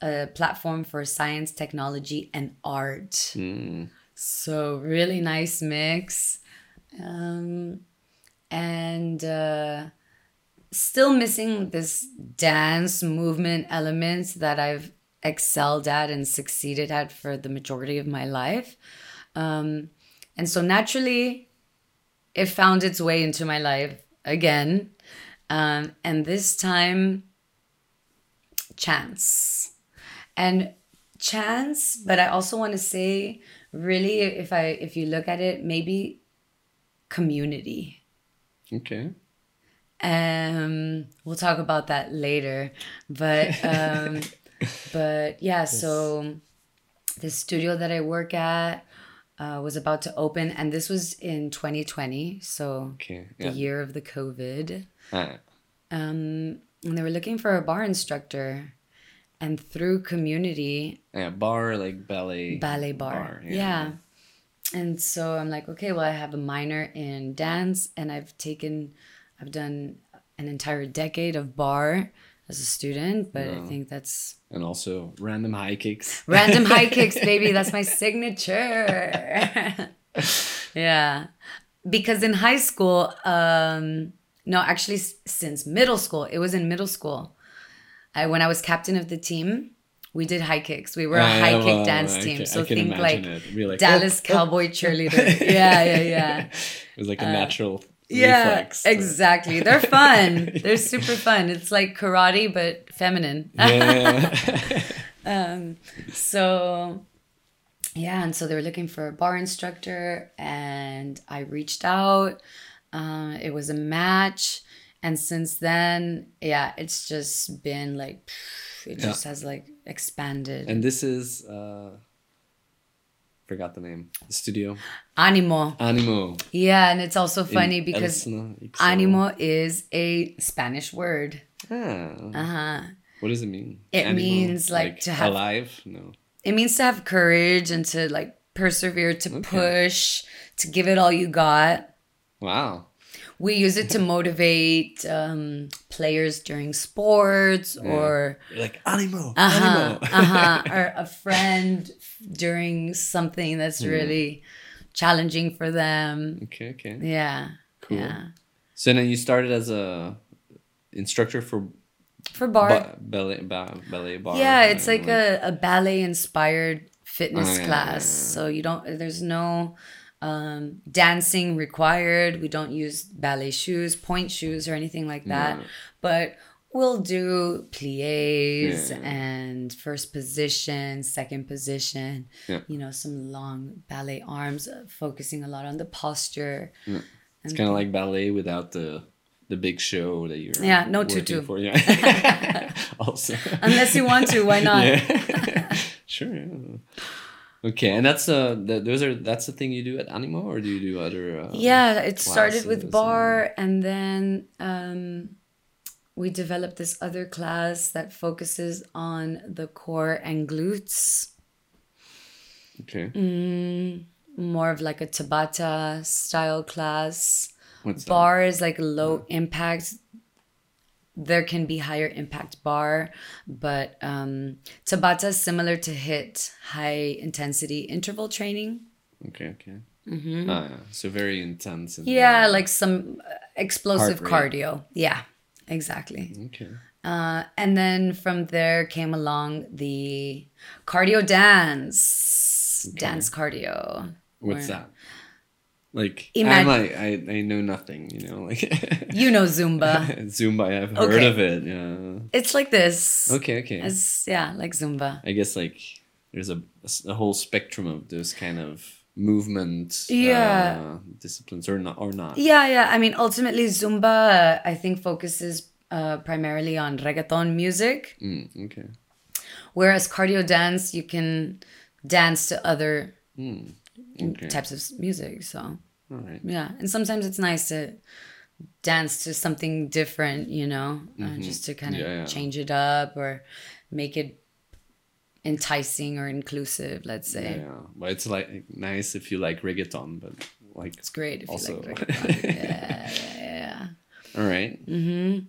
a platform for science technology and art.
Mm.
so really nice mix. Um, and uh, still missing this dance movement elements that i've excelled at and succeeded at for the majority of my life. Um, and so naturally it found its way into my life again um, and this time chance and chance but i also want to say really if i if you look at it maybe community
Okay.
um we'll talk about that later but um but yeah so the studio that i work at uh, was about to open and this was in 2020 so
Okay.
the
Yeah.
year of the covid
Ah,
um and they were looking for a barre instructor and through community
yeah. Barre like ballet.
ballet barre. yeah. And so I'm like, okay, well, I have a minor in dance and I've taken, I've done an entire decade of barre as a student, but I think that's
And also random high kicks.
random high kicks, baby. That's my signature. yeah. Because in high school, um, no, actually, since middle school, it was in middle school. I, when I was captain of the team, we did high kicks. We were a
oh, yeah,
high kick dance team.
can-
so
I can
think like.
Like, oh,
Dallas
oh, oh.
Cowboy cheerleader. yeah, yeah, yeah.
It was like a uh, natural
Yeah,
reflex.
exactly. They're fun. They're super fun. It's like karate but feminine.
Yeah.
Um, so, yeah, and so they were looking for a barre instructor, and I reached out. Uh, it was a match, and since then, yeah, it's just been like, it
Yeah.
just has like expanded.
and this is uh forgot the name. The studio.
Animo.
Animo.
Yeah, and it's also
in
funny because
Elsna,
animo is a Spanish word.
Ah.
Uh huh.
What does it mean?
It means, like, to have-
alive. No.
it means to have courage and to like persevere to push to give it all you got
Wow.
we use it to motivate um, players during sports or
You're like animo.
uh-huh,
Animo.
uh-huh, or a friend during something that's really challenging for them
Okay. Okay.
yeah
Cool.
yeah
So then you started as a instructor for
for barre
ba- ballet ba- ballet barre.
yeah it's
and,
like a, a ballet inspired fitness
Oh, yeah,
class
yeah,
so you don't there's no um, dancing required we don't use ballet shoes pointe shoes or anything like that
No.
but we'll do plies
Yeah.
and first position second position
Yeah.
you know some long ballet arms uh, focusing a lot on the posture
It's kind of like ballet without the the big show that you're
Yeah, no tutu.
for. Yeah. also.
Unless you want to, why not?
Yeah. sure. Yeah. Okay, and that's uh, the, those are that's the thing you do at Animo, or do you do other? Uh,
yeah it started with barre and then um, we developed this other class that focuses on the core and glutes
Okay.
Mm. more of like a tabata style class
What's that?
barre is like low impact there can be higher impact barre but um, tabata is similar to HIIT high intensity interval training
Okay. Okay. Mm-hmm. Ah, yeah. So very intense.
Yeah
uh,
like some uh, explosive cardio yeah exactly
Okay.
uh, and then from there came along the cardio dance dance cardio
What's
Where-
that? Like
Imag-
I'm like I, I know nothing, you know, like
you know zumba
Zumba. I've heard
Okay.
of it. Yeah.
it's like this
Okay. Okay.
it's yeah like zumba
I guess like there's a, a whole spectrum of those kind of movement
Yeah.
uh, disciplines or not or not.
Yeah, yeah. I mean, ultimately, Zumba, uh, I think, focuses uh, primarily on reggaeton music,
Mm, okay.
whereas cardio dance, you can dance to other
Mm, okay.
types of music. So,
All right.
yeah. And sometimes it's nice to dance to something different, you know, uh, just to kind of
Mm-hmm. Yeah, yeah.
change it up or make it enticing or inclusive, let's
Yeah,
say.
yeah. But it's like nice if you like reggaeton, but like
It's great if
Also-
you like reggaeton. yeah, yeah, yeah.
all right. Mm-hmm.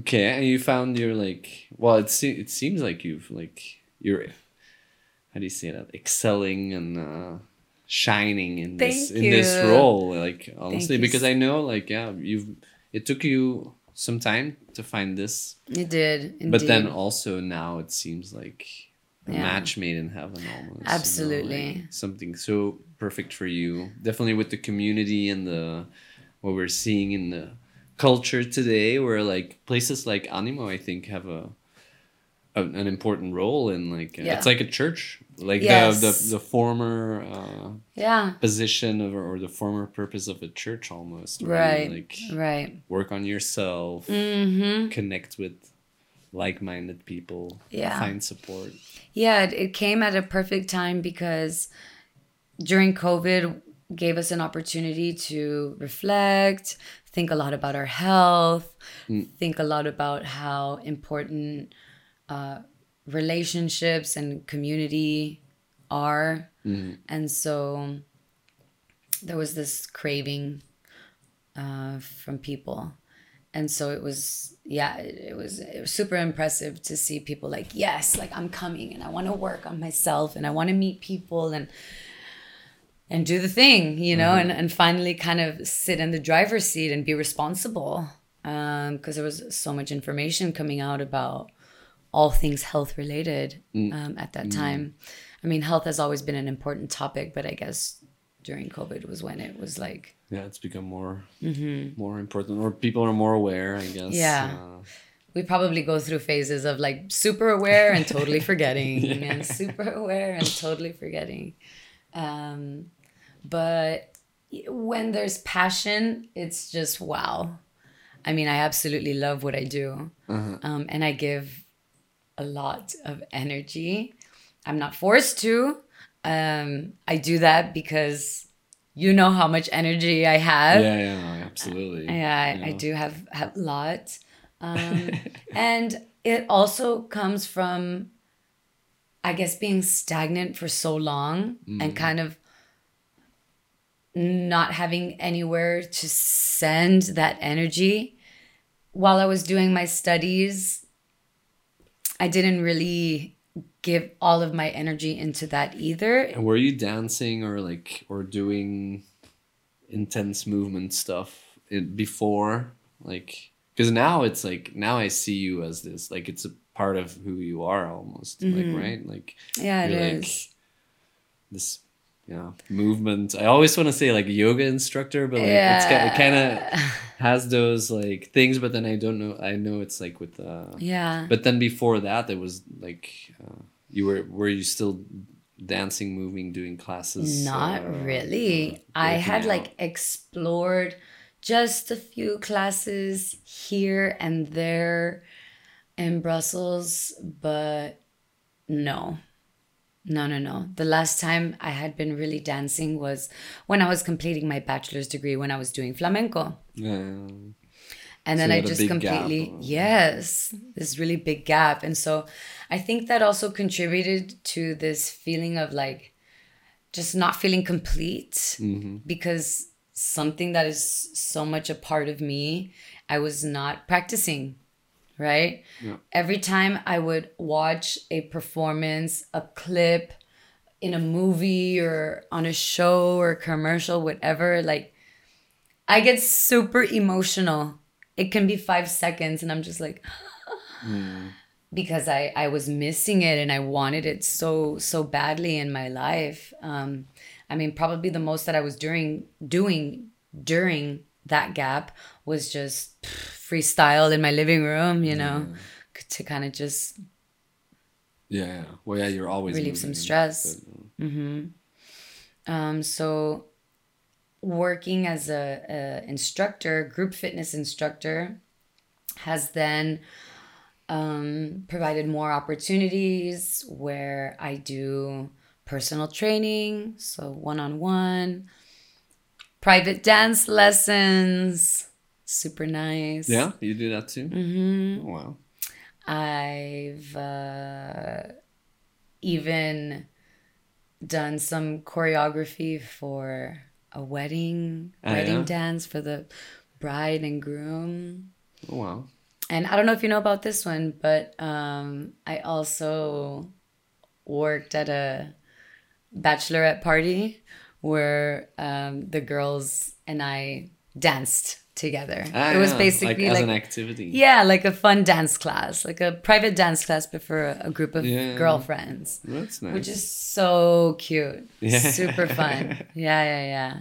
Okay, and you found your like well, it se- it seems like you've like you're how do you say that excelling and uh, shining in this
Thank
in this role like honestly
you
because I know like yeah you've it took you some time to find this
It did. Indeed.
but then also now it seems like a
Yeah.
match made in heaven almost you know,
Absolutely.
like something so perfect for you definitely with the community and the what we're seeing in the culture today where like places like animo i think have a, a an important role in like uh,
Yeah.
it's like a church like
Yes.
the, the the former uh,
yeah.
position of or the former purpose of a church almost
Right.
like
Right.
work on yourself
Mm-hmm.
connect with like-minded people
Yeah.
find support
Yeah, it, it came at a perfect time because during COVID gave us an opportunity to reflect, think a lot about our health, think a lot about how important uh, relationships and community are. And so there was this craving uh, from people. And so it was, yeah, it, it was it was super impressive to see people like, yes, like I'm coming and I want to work on myself and I want to meet people and and do the thing, you know, and, and finally kind of sit in the driver's seat and be responsible. Because there was so much information coming out about all things health related um, at that time. I mean, health has always been an important topic, but I guess during COVID was when it was like,
yeah it's become more more important or people are more aware i guess
Mm-hmm. Yeah.
Uh,
we probably go through phases of like super aware and totally forgetting and super aware and totally forgetting um, but when there's passion it's just wow i mean i absolutely love what i do um, and i give a lot of energy. I'm not forced to. Um, i do that because you know how much energy i have.
Yeah yeah absolutely.
Yeah, I, I do have have a lot, um, and it also comes from, I guess, being stagnant for so long and kind of not having anywhere to send that energy. While I was doing my studies, I didn't really give all of my energy into that either.
And were you dancing or like or doing intense movement stuff before like because now it's like now i see you as this like it's a part of who you are almost like right like
Yeah, Mm-hmm. it
you're
is.
like this yeah movement i always want to say like yoga instructor but like it's ki- it kind of has those like things but then i don't know i know it's like with uh
Yeah.
but then before that it was like uh, you were were you still dancing, moving, doing classes?
Not
uh,
really.
uh,
I had
out?
like explored just a few classes here and there in Brussels, but no. No, no, no. The last time I had been really dancing was when I was completing my bachelor's degree when I was doing flamenco.
Yeah.
And then I just
big gap.
completely, yes, this really big gap. And so I think that also contributed to this feeling of like just not feeling complete
Mm-hmm.
because something that is so much a part of me, I was not practicing, right?
Yeah.
Every time I would watch a performance, a clip in a movie or on a show or commercial, whatever, like I get super emotional. It can be five seconds, and I'm just like, because I I was missing it and I wanted it so so badly in my life. Um, I mean, probably the most that I was doing doing during that gap was just freestyle in my living room, you know, to kind of just
Yeah, yeah. Well, yeah, you're always
Relieve some stress.
but, uh,
Um, so working as a, a instructor, group fitness instructor, has then um, provided more opportunities where I do personal training, so one on one, private dance lessons, super nice.
yeah, you do that too.
Mm-hmm.
Oh, wow.
I've uh, even done some choreography for a wedding,
Ah,
wedding
yeah?
dance for the bride and groom.
Oh, wow.
And I don't know if you know about this one, but um, I also worked at a bachelorette party where um, the girls and I danced together.
Ah,
it was
yeah,
basically
like,
like,
as an activity.
yeah, like a fun dance class, like a private dance class, but for a, a group of
Yeah.
girlfriends,
That's nice.
which is so cute,
Yeah.
super fun. Yeah, yeah, yeah.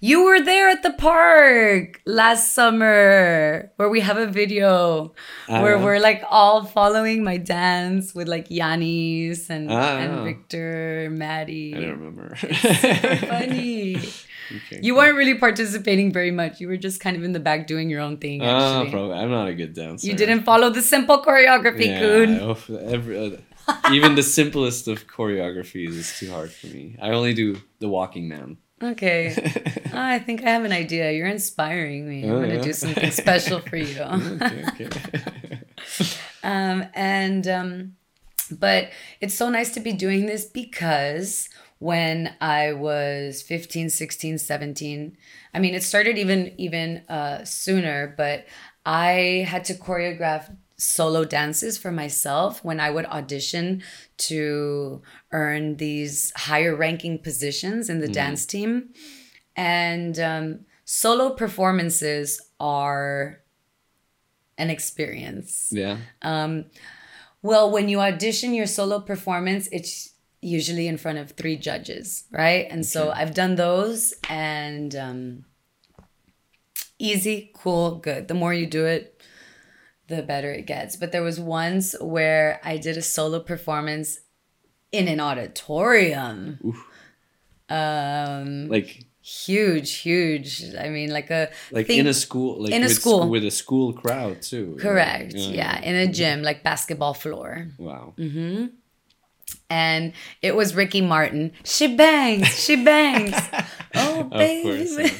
You were there at the park last summer where we have a video
Ah,
where we're like all following my dance with like Yanis and,
Ah,
and. Victor, Maddie.
I don't remember.
Funny.
Okay,
You
cool.
weren't really participating very much. You were just kind of in the back doing your own thing.
Ah,
Actually.
probably. I'm not a good dancer.
You didn't follow the simple choreography,
Yeah,
Coon.
every, uh, even the simplest of choreographies is too hard for me. I only do the walking man.
Okay. Ah, I think I have an idea. You're inspiring me. I'm
Oh,
going to
yeah.
do something special for you.
okay, okay.
um, and, um, but it's so nice to be doing this because when I was 15, 16, 17, I mean, it started even, even uh, sooner, but I had to choreograph solo dances for myself when I would audition to earn these higher ranking positions in the dance team. And um, solo performances are an experience.
yeah.
Well, when you audition your solo performance, it's usually in front of three judges, right? And so I've done those and um, easy, cool, good. The more you do it, the better it gets. But there was once where I did a solo performance in an auditorium. Um,
Like
huge, huge. I mean, like a
like
thing-
in a school like
in a
with,
school.
with a school crowd too.
correct, yeah, in a gym, like basketball floor.
Wow.
Mm-hmm. and it was Ricky Martin. She bangs, she bangs. oh,
Of
baby.
course. yeah.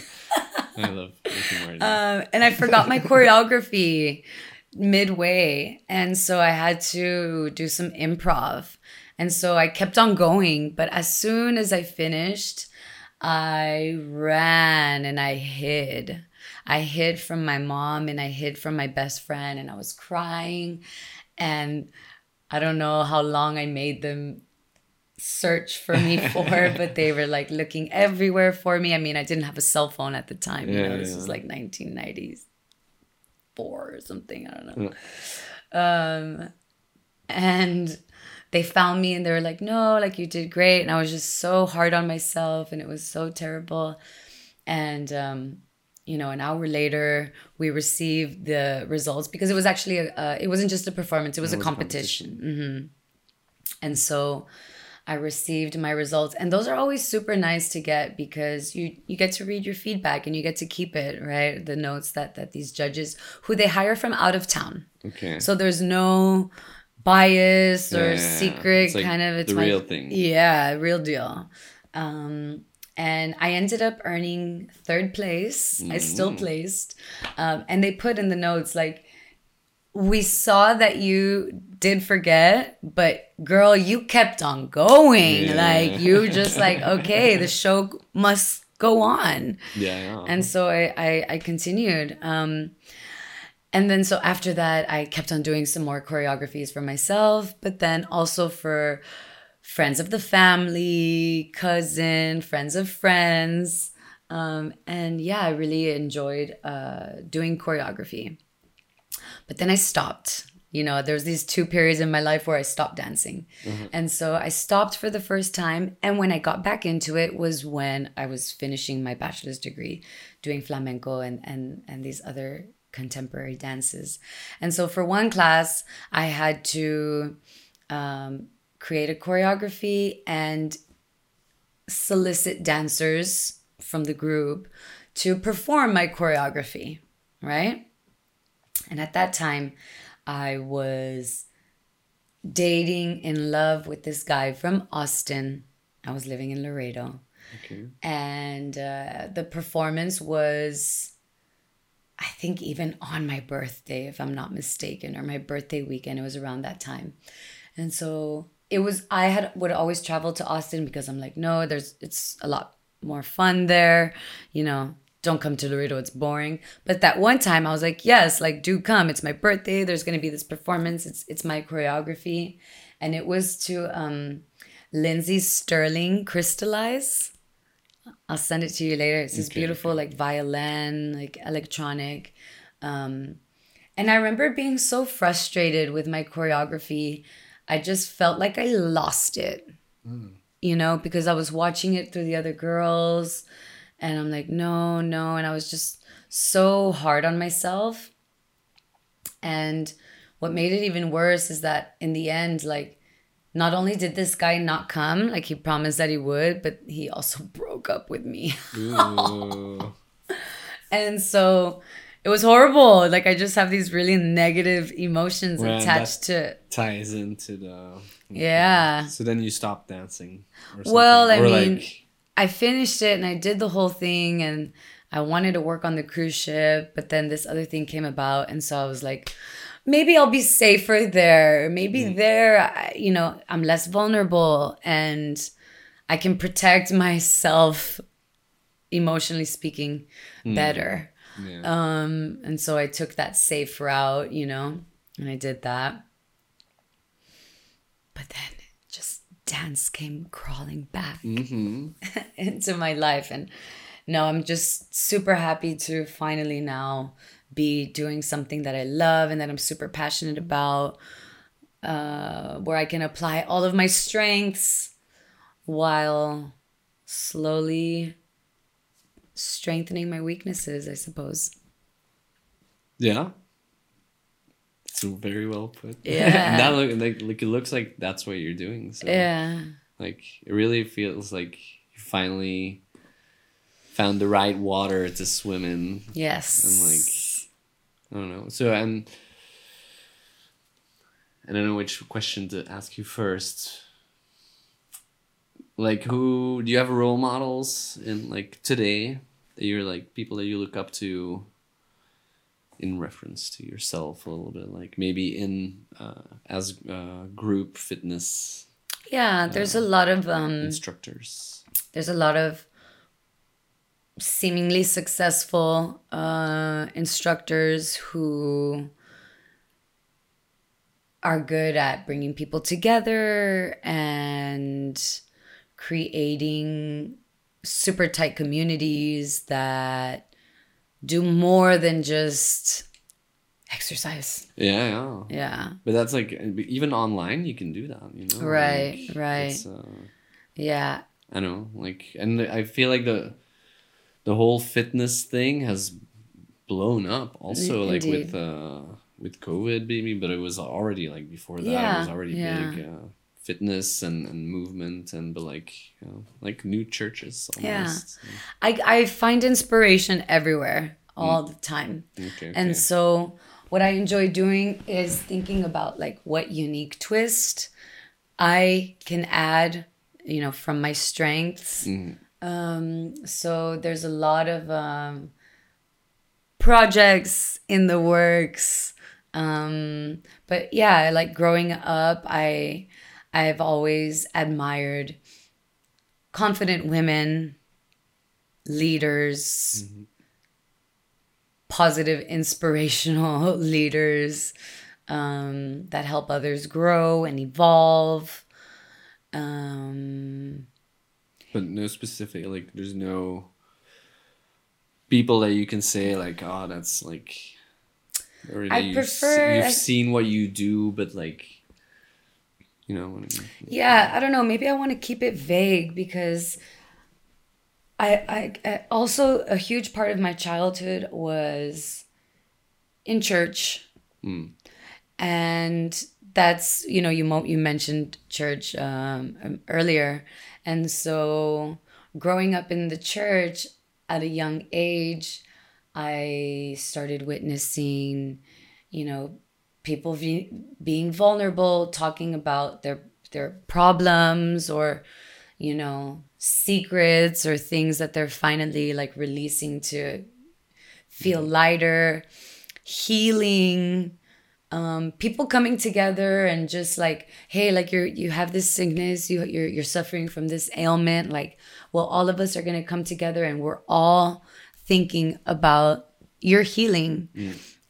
I love Ricky Martin.
Um, and I forgot my choreography midway. And so I had to do some improv. And so I kept on going. But as soon as I finished, I ran and I hid. I hid from my mom and I hid from my best friend and I was crying. And I don't know how long I made them search for me for, but they were like looking everywhere for me. I mean, I didn't have a cell phone at the time. You
Yeah,
know, this
yeah.
was like 1994 or something. I don't know. Um, and they found me and they were like, no, like you did great. And I was just so hard on myself and it was so terrible. And, um, you know, an hour later, we received the results because it was actually a, uh, it wasn't just a performance; it was a
was a
competition. hmm And so, I received my results. And those are always super nice to get because you you get to read your feedback and you get to keep it, right? The notes that that these judges who they hire from out of town.
Okay.
So there's no bias or
Yeah,
secret
like
kind of it's
the
my-
real thing.
Yeah, real deal. Um and I ended up earning third place. I still
Mm.
placed. Um, and they put in the notes like we saw that you did forget, but girl, you kept on going.
Yeah.
Like you just like, okay, the show must go on.
Yeah, yeah.
And so I, I, I continued. Um, and then so after that, I kept on doing some more choreographies for myself, but then also for friends of the family, cousin, friends of friends. Um, and yeah, I really enjoyed uh, doing choreography. But then I stopped. You know, there was these two periods in my life where I stopped dancing. And so I stopped for the first time. And when I got back into it was when I was finishing my bachelor's degree doing flamenco and, and, and these other contemporary dances. And so for one class, I had to um, create a choreography and solicit dancers from the group to perform my choreography, right? And at that time, I was dating in love with this guy from Austin. I was living in Laredo.
okay.
And uh, the performance was, I think, even on my birthday, if I'm not mistaken, or my birthday weekend. It was around that time. And so it was, I had would always travel to Austin because I'm like, no, there's, it's a lot more fun there. You know, don't come to Laredo, it's boring. But that one time I was like, yes, like do come. It's my birthday. There's gonna be this performance. It's it's my choreography. And it was to um Lindsey Stirling Crystallize. I'll send it to you later. It's this
Okay,
beautiful like violin, like electronic. Um and I remember being so frustrated with my choreography. I just felt like I lost it. You know, because I was watching it through the other girls and I'm like, no, no. And I was just so hard on myself. And what made it even worse is that in the end, like, not only did this guy not come, like he promised that he would, but he also broke up with me. And so it was horrible. Like I just have these really negative emotions
Well,
attached to
ties into the.
Yeah.
So then you stop dancing. Or.
Well, I
Or,
mean,
like,
I finished it and I did the whole thing and I wanted to work on the cruise ship, but then this other thing came about. And so I was like, maybe I'll be safer there. Maybe there, I, you know, I'm less vulnerable and I can protect myself, emotionally speaking, better.
yeah.
Um, and so I took that safe route, you know, and I did that. But then dance came crawling back
mm-hmm.
into my life. And no, I'm just super happy to finally now be doing something that I love and that I'm super passionate about, uh, where I can apply all of my strengths while slowly strengthening my weaknesses, I suppose.
Yeah. So very well put.
Yeah.
that look like, like it looks like that's what you're doing. So
Yeah.
like it really feels like you finally found the right water to swim in.
Yes.
And like I don't know. So and I don't know which question to ask you first. Like who do you have role models in like today that you're like people that you look up to in reference to yourself a little bit like maybe in uh, as uh, group fitness
yeah, there's a lot of um
instructors.
there's a lot of seemingly successful uh, instructors who are good at bringing people together and creating super tight communities that do more than just exercise.
yeah yeah
Yeah.
but that's like even online you can do that you know
Right,
Like,
right.
it's, uh,
Yeah.
I know, like, and I feel like the the whole fitness thing has blown up. Also,
In-
like with uh with COVID, maybe, but it was already like before that. it
Yeah,
was already
yeah.
big. Uh, fitness and, and movement and but like you know, like new churches almost.
Yeah. I, I find inspiration everywhere all the time.
Okay, okay.
And so what I enjoy doing is thinking about like what unique twist I can add, you know, from my strengths. Um, so there's a lot of um, projects in the works. Um, but yeah, like growing up, I I've always admired confident women, leaders, positive, inspirational leaders um, that help others grow and evolve. Um,
but no specific like there's no people that you can say like oh that's like or
I
you've,
prefer-
you've
I-
seen what you do but like you know what I mean
yeah, I don't know. Maybe I want to keep it vague because I, I, I also a huge part of my childhood was in church,
Mm.
and that's you know you mo- you mentioned church um, um, earlier, and so growing up in the church at a young age, I started witnessing, you know, people be, being vulnerable, talking about their their problems or, you know, secrets or things that they're finally like releasing to feel lighter, healing, um, people coming together and just like, hey, like you're you have this sickness, you you're you're suffering from this ailment, like, well, all of us are gonna come together and we're all thinking about your healing.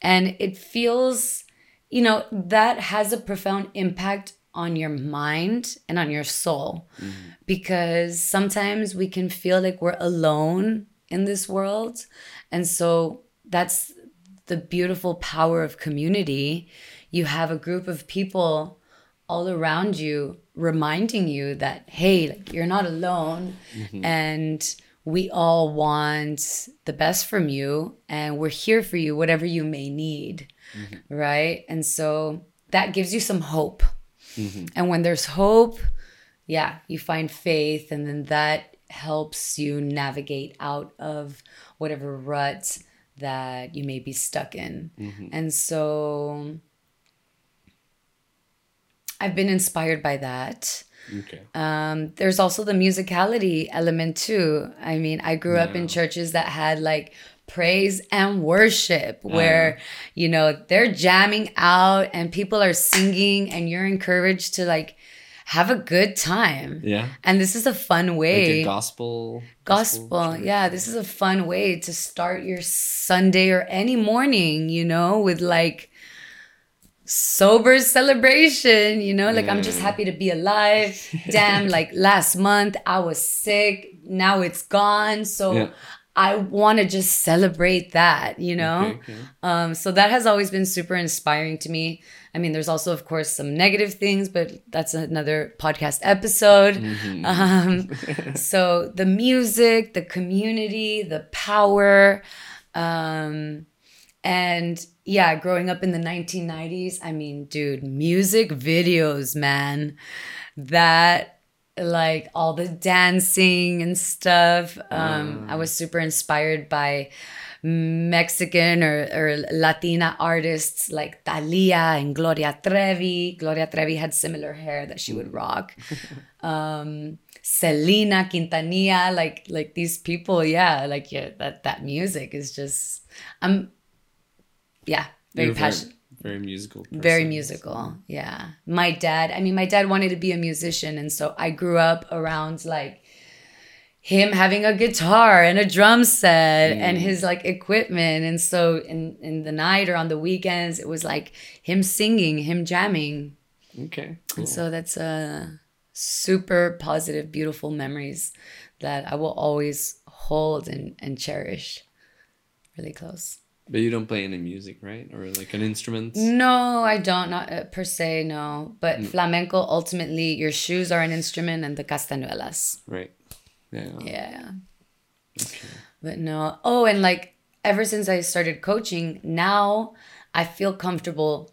And it feels, you know, that has a profound impact on your mind and on your soul mm-hmm. because sometimes we can feel like we're alone in this world. And so that's the beautiful power of community. You have a group of people all around you reminding you that, hey, like, you're not alone. Mm-hmm. And we all want the best from you and we're here for you, whatever you may need. Mm-hmm. Right. And so that gives you some hope. Mm-hmm. And when there's hope, yeah, you find faith, and then that helps you navigate out of whatever rut that you may be stuck in. Mm-hmm. And so I've been inspired by that.
okay
Um, there's also the musicality element too. I mean, I grew up in churches that had like praise and worship where you know they're jamming out and people are singing and you're encouraged to like have a good time.
Yeah.
And this is a fun
like
way
a gospel
gospel
church.
yeah this is a fun way to start your sunday or any morning you know with like sober celebration you know like i'm just happy to be alive. Damn like last month i was sick. Now it's gone. So
Yeah.
I want to just celebrate that you know um, so that has always been super inspiring to me. I mean, there's also, of course, some negative things, but that's another podcast episode.
Mm-hmm.
Um, so the music, the community, the power, um, and yeah, growing up in the 1990s, I mean, dude, music videos, man, that like all the dancing and stuff. Um, I was super inspired by Mexican or, or Latina artists like Thalia and Gloria Trevi. Gloria Trevi had similar hair that she would rock. Um, Selena Quintanilla, like like these people, yeah, like yeah, that that music is just I'm yeah, very passionate
very musical
very musical yeah. My dad i mean my dad wanted to be a musician and so i grew up around like him having a guitar and a drum set and his like equipment. And so in in the night or on the weekends it was like him singing him jamming.
Okay cool.
and so that's uh super positive beautiful memories that i will always hold and and cherish really close
but you don't play any music right or like an instrument
No, I don't. Not uh, per se, no. But
Mm.
flamenco, ultimately, your shoes are an instrument and the castañuelas.
right yeah
Yeah. But no. Oh, and like ever since I started coaching, now I feel comfortable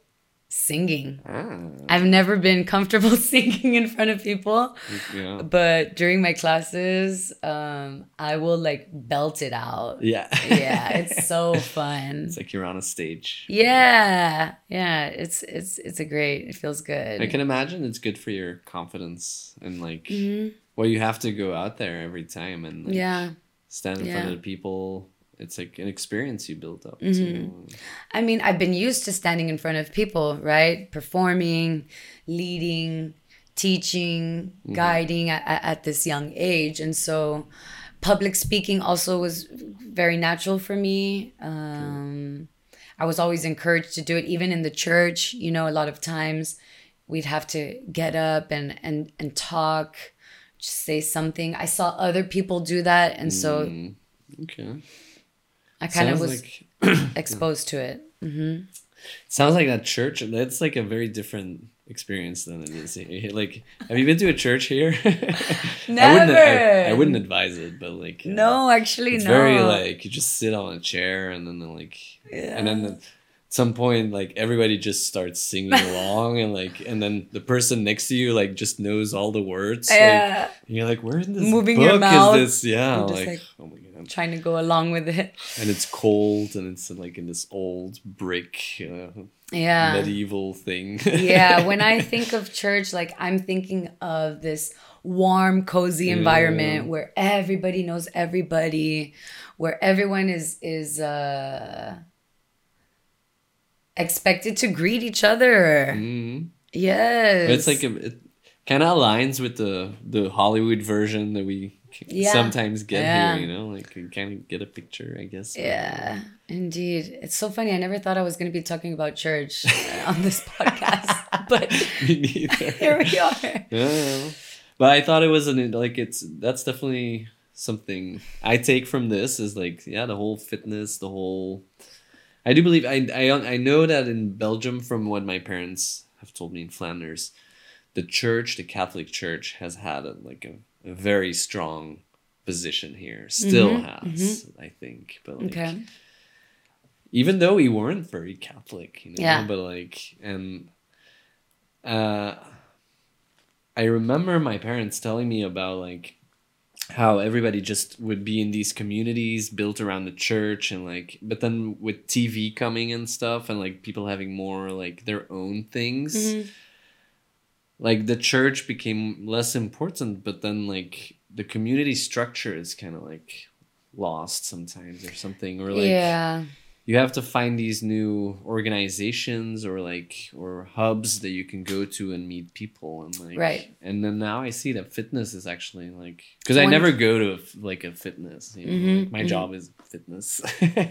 singing.
Ah,
I've never been comfortable singing in front of people,
yeah.
but during my classes, um, I will like belt it out.
Yeah.
Yeah, it's so fun.
It's like you're on a stage.
Yeah, yeah, it's it's it's a great. It feels good.
I can imagine it's good for your confidence and like
Mhm.
well you have to go out there every time and like,
Yeah,
stand in front of the people. It's like an experience you build up.
Mm-hmm. I mean, I've been used to standing in front of people, right? Performing, leading, teaching, guiding at, at, this young age. And so public speaking also was very natural for me. Um, I was always encouraged to do it, even in the church. You know, a lot of times we'd have to get up and, and, and talk, just say something. I saw other people do that. And so
Mm, okay.
I kind of was
like
exposed to it.
sounds like that church. That's like a very different experience than it is here. Like, have you been to a church here? I wouldn't. I, I wouldn't advise it, but like, uh,
No, actually,
it's
no.
very like you just sit on a chair and then like, yeah. and then at some point like everybody just starts singing along and like, and then the person next to you like just knows all the words. like,
yeah,
and you're like, where in this
Moving
book
your mouth.
is this? Yeah, like,
like-
oh my god.
trying to go along with it.
And it's cold and it's in, like in this old brick uh,
Yeah.
medieval thing.
yeah, when I think of church, like I'm thinking of this warm, cozy environment where everybody knows everybody, where everyone is is uh expected to greet each other.
Mhm.
Yes.
It's like a, it kind of aligns with the the Hollywood version that we
Yeah.
sometimes get
Yeah.
here. You know, like you kind of get a picture, I guess.
Yeah, indeed. It's so funny. I never thought I was going to be talking about church uh, on this podcast, but here we are.
Yeah. But I thought it was an like it's that's definitely something I take from this is like yeah the whole fitness the whole I do believe I I I know that in Belgium from what my parents have told me in Flanders the church the Catholic Church has had a, like a very strong position here still has I think but like
Okay.
even though we weren't very Catholic, you know,
Yeah.
but like, and uh, I remember my parents telling me about like how everybody just would be in these communities built around the church and like, but then with TV coming and stuff and like people having more like their own things,
Mhm.
Like the church became less important, but then like the community structure is kind of like lost sometimes or something or like
yeah.
You have to find these new organizations or like or hubs that you can go to and meet people and like
Right.
and then now i see that fitness is actually like because i never go to like a fitness you know,
Mhm,
like my
mhm.
job is fitness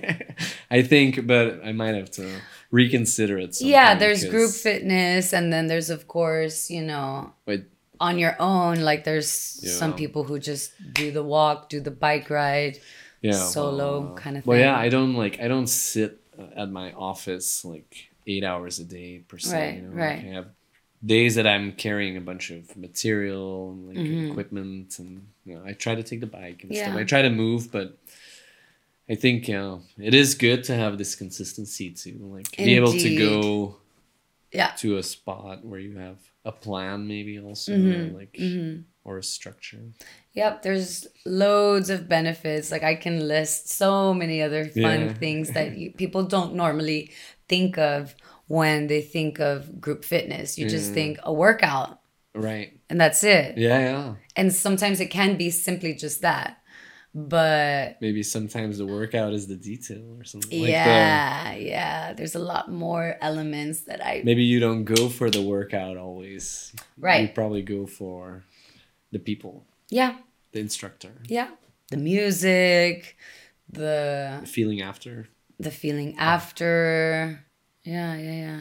i think but i might have to reconsider it
Yeah, there's group fitness, and then there's, of course, you know,
but
on your own. Like there's some people who just do the walk, do the bike ride.
Yeah
solo
well,
kind of
well yeah i don't like i don't sit uh, at my office like eight hours a day per se
Right,
you know?
right.
Like, i have days that i'm carrying a bunch of material and like
Mhm.
equipment and you know i try to take the bike and stuff i try to move but i think you know it is good to have this consistency to like be able to go
Yeah.
to a spot where you have a plan maybe also or
Mhm,
like
mhm.
Or a structure
Yep, there's loads of benefits. Like I can list so many other fun
Yeah.
things that you, people don't normally think of when they think of group fitness. You just
mm.
think a workout
right
and that's it.
yeah yeah
And sometimes it can be simply just that. But
maybe sometimes the workout is the detail or something like
yeah, yeah, there's a lot more elements that I
maybe you don't go for the workout always.
Right.
You probably go for the people,
Yeah,
the instructor,
yeah. The music, the
the feeling after.
the feeling after. Yeah, yeah, yeah.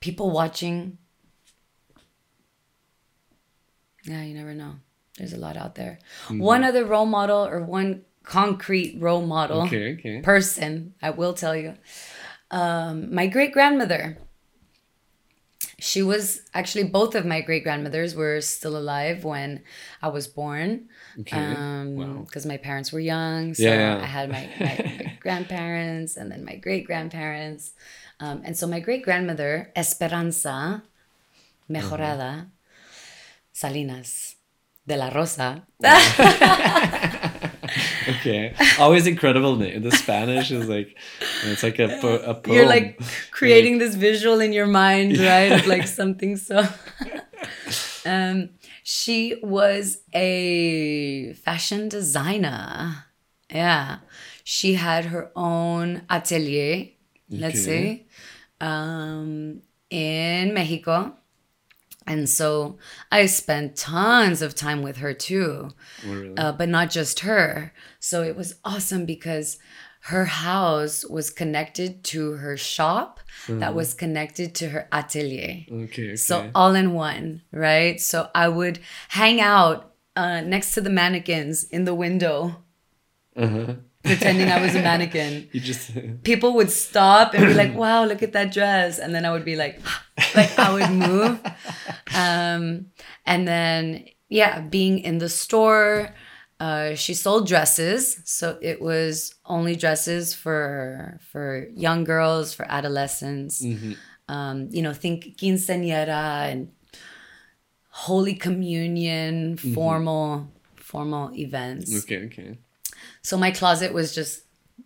People watching. Yeah, you never know. There's a lot out there.
Mm-hmm.
One other role model or one concrete role model
Okay, okay.
person, I will tell you. Um, my great grandmother. She was actually both of my great grandmothers were still alive when I was born.
Okay.
Um,
wow.
because my parents were young, so
Yeah, yeah.
I had my, my grandparents and then my great grandparents. Um, and so my great grandmother, Esperanza Mejorada Salinas de la Rosa.
okay. Always incredible name. The Spanish is like it's like a, po- a poem.
You're like creating this visual in your mind, right? Of like something so. um, she was a fashion designer. Yeah. She had her own atelier, let's
Okay.
say, um, in Mexico. And so I spent tons of time with her too
Oh, really?
uh, but not just her. So it was awesome because her house was connected to her shop that was connected to her atelier.
okay, okay.
So all in one, right? So I would hang out uh, next to the mannequins in the window,
uh-huh.
Pretending I was a mannequin.
You just
People would stop and be like, "Wow, look at that dress," and then I would be like, like I would move, um, and then yeah, being in the store. Uh, she sold dresses, so it was only dresses for for young girls, for adolescents. Um, you know, think quinceañera and Holy Communion, formal formal events.
okay, okay.
So my closet was just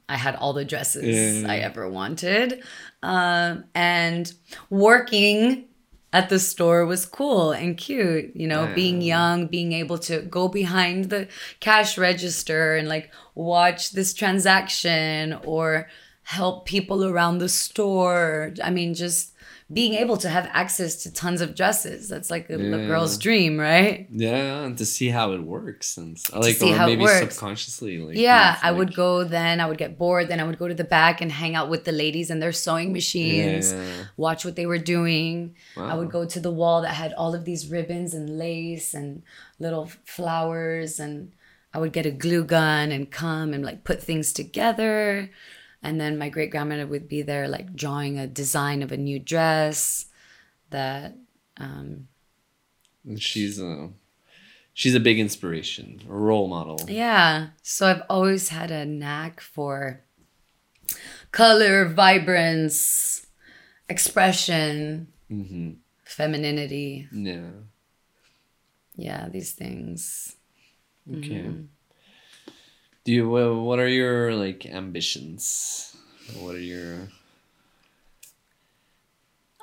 I had all the dresses
Yeah.
I ever wanted. Um, and working at the store was cool and cute, you know, being young, being able to go behind the cash register and like watch this transaction or help people around the store. I mean, just being able to have access to tons of dresses. That's like a, a girl's dream, right?
Yeah, and to see how it works and like or maybe subconsciously like
Yeah, I would go then. I would get bored. Then I would go to the back and hang out with the ladies and their sewing machines,
Yeah.
watch what they were doing. I would go to the wall that had all of these ribbons and lace and little flowers. And I would get a glue gun and come and like put things together. And then my great grandmother would be there, like drawing a design of a new dress that um,
And she's a she's a big inspiration, a role model.
Yeah. So I've always had a knack for color, vibrance, expression, mm-hmm. femininity.
Yeah.
Yeah, these things.
Okay.
Mm-hmm.
Do you what are your like ambitions? What are your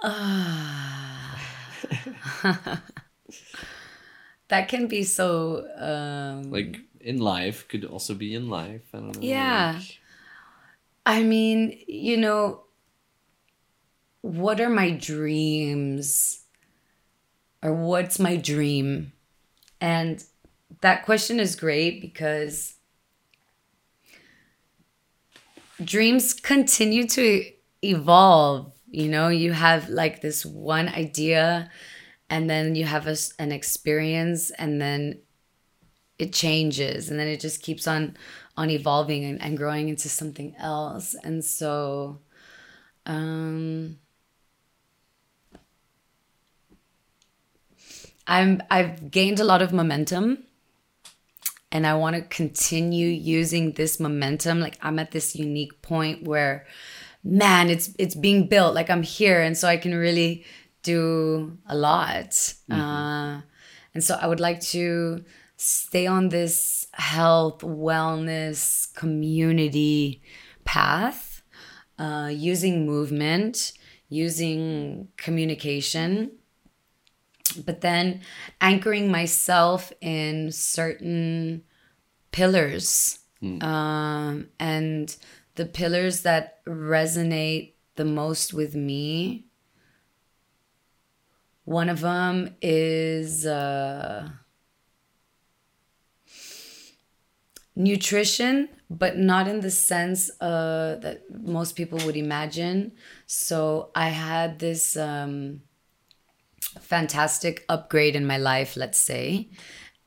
That can be so um
like in life could also be in life. I don't know.
Yeah.
like-
I mean, you know, what are my dreams? Or what's my dream? And that question is great because dreams continue to evolve. You know, you have like this one idea, and then you have a an experience, and then it changes and then it just keeps on on evolving and, and growing into something else and so um i'm i've gained a lot of momentum and i want to continue using this momentum like i'm at this unique point where man it's it's being built like i'm here and so i can really do a lot. Uh, and so i would like to stay on this health wellness community path uh, using movement using communication but then anchoring myself in certain pillars um, and the pillars that resonate the most with me one of them is uh, nutrition but not in the sense uh, that most people would imagine. So i had this um, fantastic upgrade in my life let's say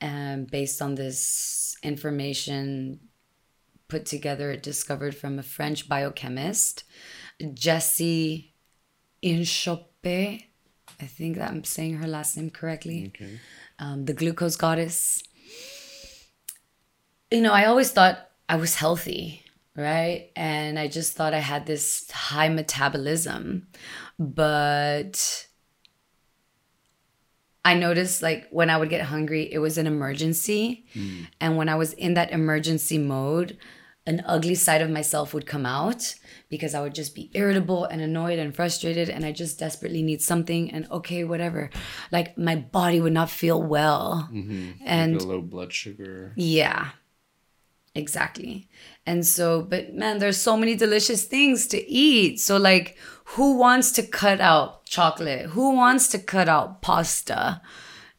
um, based on this information put together discovered from a french biochemist jessie Inchauspé i think that i'm saying her last name correctly
Okay.
um, the glucose goddess. You know, I always thought I was healthy. right? And I just thought I had this high metabolism. But I noticed like when I would get hungry, it was an emergency. Hmm. And when I was in that emergency mode, an ugly side of myself would come out because I would just be irritable and annoyed and frustrated and I just desperately need something and okay, whatever. Like my body would not feel well. Mm-hmm. And
Like a low blood sugar.
yeah. Exactly. And so, but man, there's so many delicious things to eat. So, like, who wants to cut out chocolate? Who wants to cut out pasta?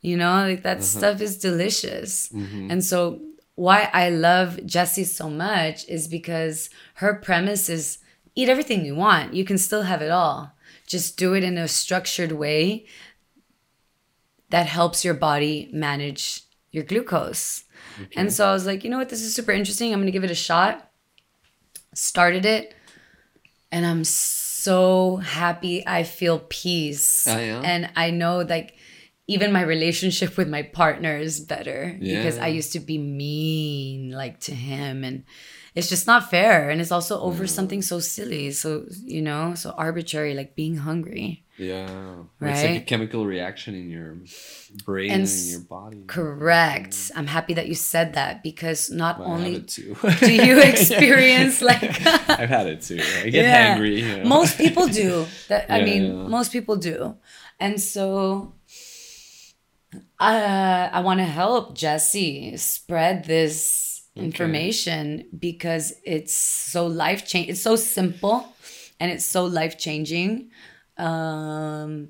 You know, like that mm-hmm. stuff is delicious. Mm-hmm. And so, why I love Jessie so much is because her premise is eat everything you want. You can still have it all. Just do it in a structured way that helps your body manage your glucose. Mm-hmm. And so I was like, you know what, this is super interesting. I'm gonna give it a shot. Started it, and I'm so happy. I feel peace.
Oh, yeah?
And I know like even my relationship with my partner is better because I used to be mean like to him and it's just not fair and it's also over mm. something so silly so you know so arbitrary like being hungry
Yeah. Or It's like a chemical reaction in your brain
And
and, in your body.
correct i'm happy that you said that because not
Well,
only do you experience like
I've had it too. I get
Yeah.
hangry. You know?
most people do that i
Yeah,
mean
yeah.
most people do and so uh, i want to help Jessie spread this information because it's so life change it's so simple and it's so life changing um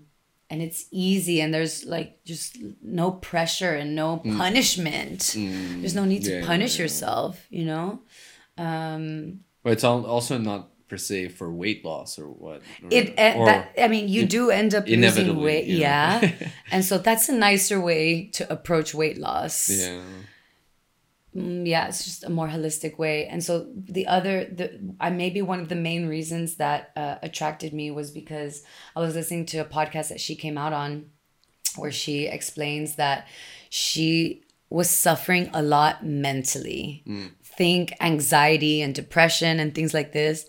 and it's easy and there's like just no pressure and no punishment there's no need to
Mm. Yeah,
punish
yeah.
yourself you know um
But it's also not per se for weight loss or what. Or,
it eh,
or
that i mean you do end up losing weight
you know.
yeah and so that's a nicer way to approach weight loss
yeah.
Mm, yeah it's just a more holistic way. And so the other the i maybe one of the main reasons that uh, attracted me was because i was listening to a podcast that she came out on where she explains that she was suffering a lot mentally. Think anxiety and depression and things like this.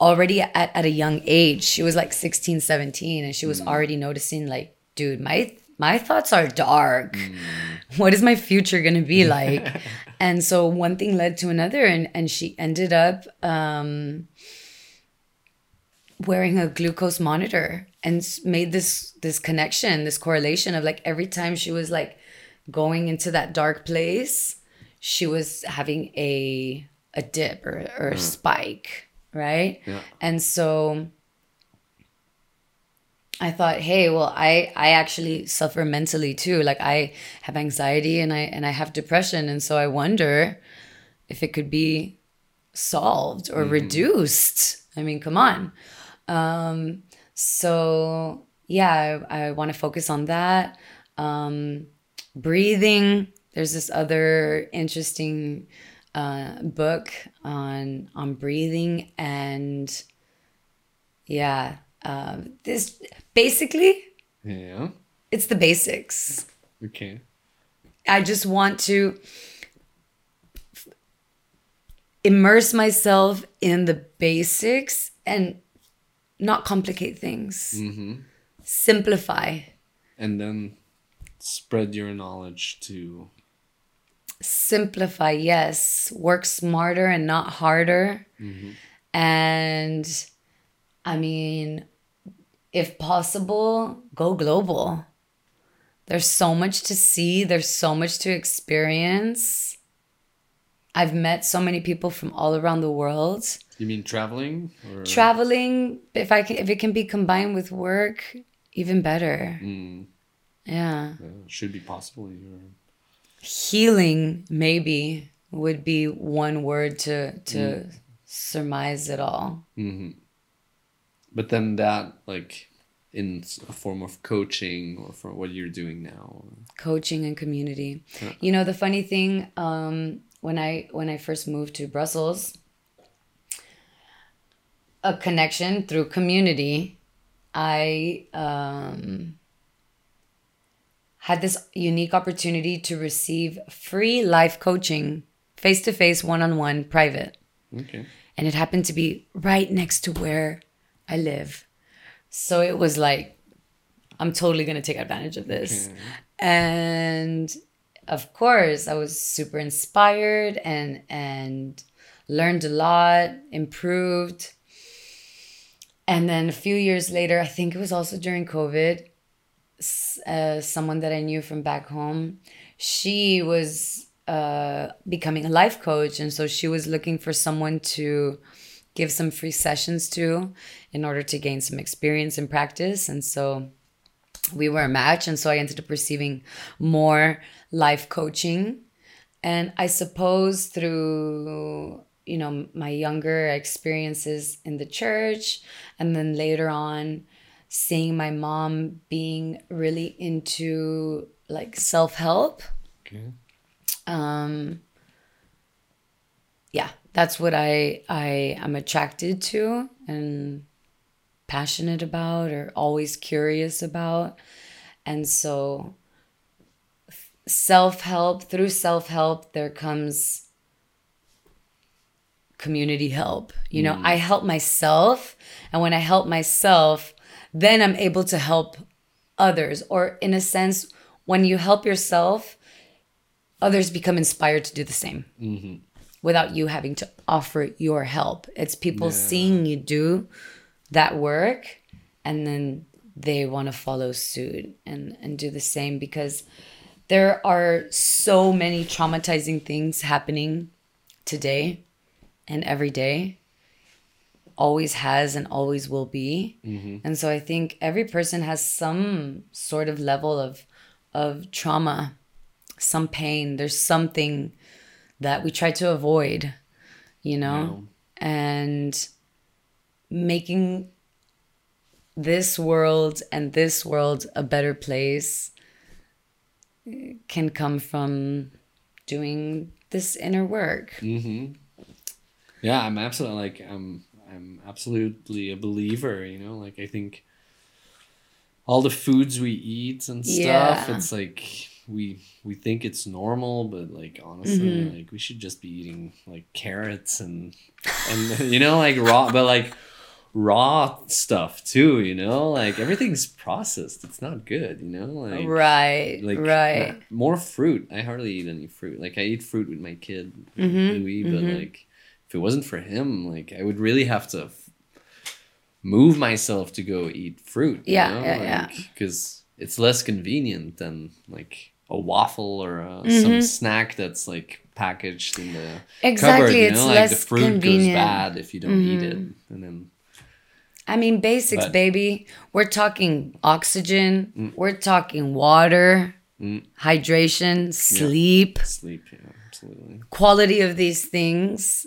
Already at, at a young age she was like 16 17 and she was already noticing like dude my my thoughts are dark. What is my future going to be like and so one thing led to another and, and she ended up um, wearing a glucose monitor and made this this connection this correlation of like every time she was like going into that dark place she was having a a dip or, or a spike right
Yeah.
and so I thought, hey, well, I I actually suffer mentally too. Like I have anxiety and I and I have depression, and so I wonder if it could be solved or reduced. I mean, come on. Um, so yeah, I, I want to focus on that. Um, breathing. There's this other interesting uh, book on on breathing and yeah um, this basically
Yeah.
it's the basics
Okay.
i just want to immerse myself in the basics and not complicate things
Mm-hmm.
simplify
And then spread your knowledge to.
simplify yes work smarter and not harder and i mean if possible go global. There's so much to see. There's so much to experience. I've met so many people from all around the world.
You mean traveling? Or?
traveling if i can if it can be combined with work even better.
Mm,
yeah.
Yeah, should be possible. You're,
healing maybe would be one word to to surmise it all.
Hmm But then that, like, in a form of coaching or for what you're doing now.
coaching and community
Yeah.
you know the funny thing um when i when i first moved to brussels a connection through community i um had this unique opportunity to receive free life coaching face to face one on one private
Okay.
and it happened to be right next to where I live. So it was like, I'm totally going to take advantage of this. And of course, I was super inspired and and learned a lot, improved. And then a few years later, I think it was also during COVID, uh, someone that I knew from back home, she was uh, becoming a life coach. And so she was looking for someone to give some free sessions to in order to gain some experience and practice. And so we were a match. And so I ended up receiving more life coaching. And I suppose through, you know, my younger experiences in the church, and then later on, seeing my mom being really into like self help.
Okay.
Um, that's what I I am attracted to and passionate about or always curious about. And so self-help through self-help there comes community help. You know, mm. I help myself and when I help myself, then I'm able to help others or in a sense when you help yourself others become inspired to do the same mm-hmm. Without you having to offer your help. It's people seeing you do that work and then they want to follow suit and, and do the same because there are so many traumatizing things happening today and every day always has and always will be. Mm-hmm. And so i think every person has some sort of level of of trauma some pain. There's something that we try to avoid you know and making this world and this world a better place can come from doing this inner work
Mm-hmm. Yeah, I'm absolutely like I'm I'm absolutely a believer, you know, like I think all the foods we eat and stuff,
Yeah.
it's like we we think it's normal, but like honestly,
Mm-hmm.
like we should just be eating like carrots and and you know, like raw but like raw stuff too, you know? Like everything's processed. It's not good, you know? Like
right
like
right
more fruit. I hardly eat any fruit. Like I eat fruit with my kid
Mm-hmm,
Louis, but like if it wasn't for him, like I would really have to f- move myself to go eat fruit. you
Yeah,
know?
yeah, yeah.
Because it's less convenient than like a waffle or uh
Mm-hmm.
some snack that's like packaged in the
Exactly,
cupboard. You
it's
know, like the fruit goes
convenient. Mm-hmm.
bad if you don't eat it, and then
I mean, basics,
But-
baby. We're talking oxygen. We're talking water,
Mm.
hydration, sleep,
sleep. Yeah, absolutely.
quality of these things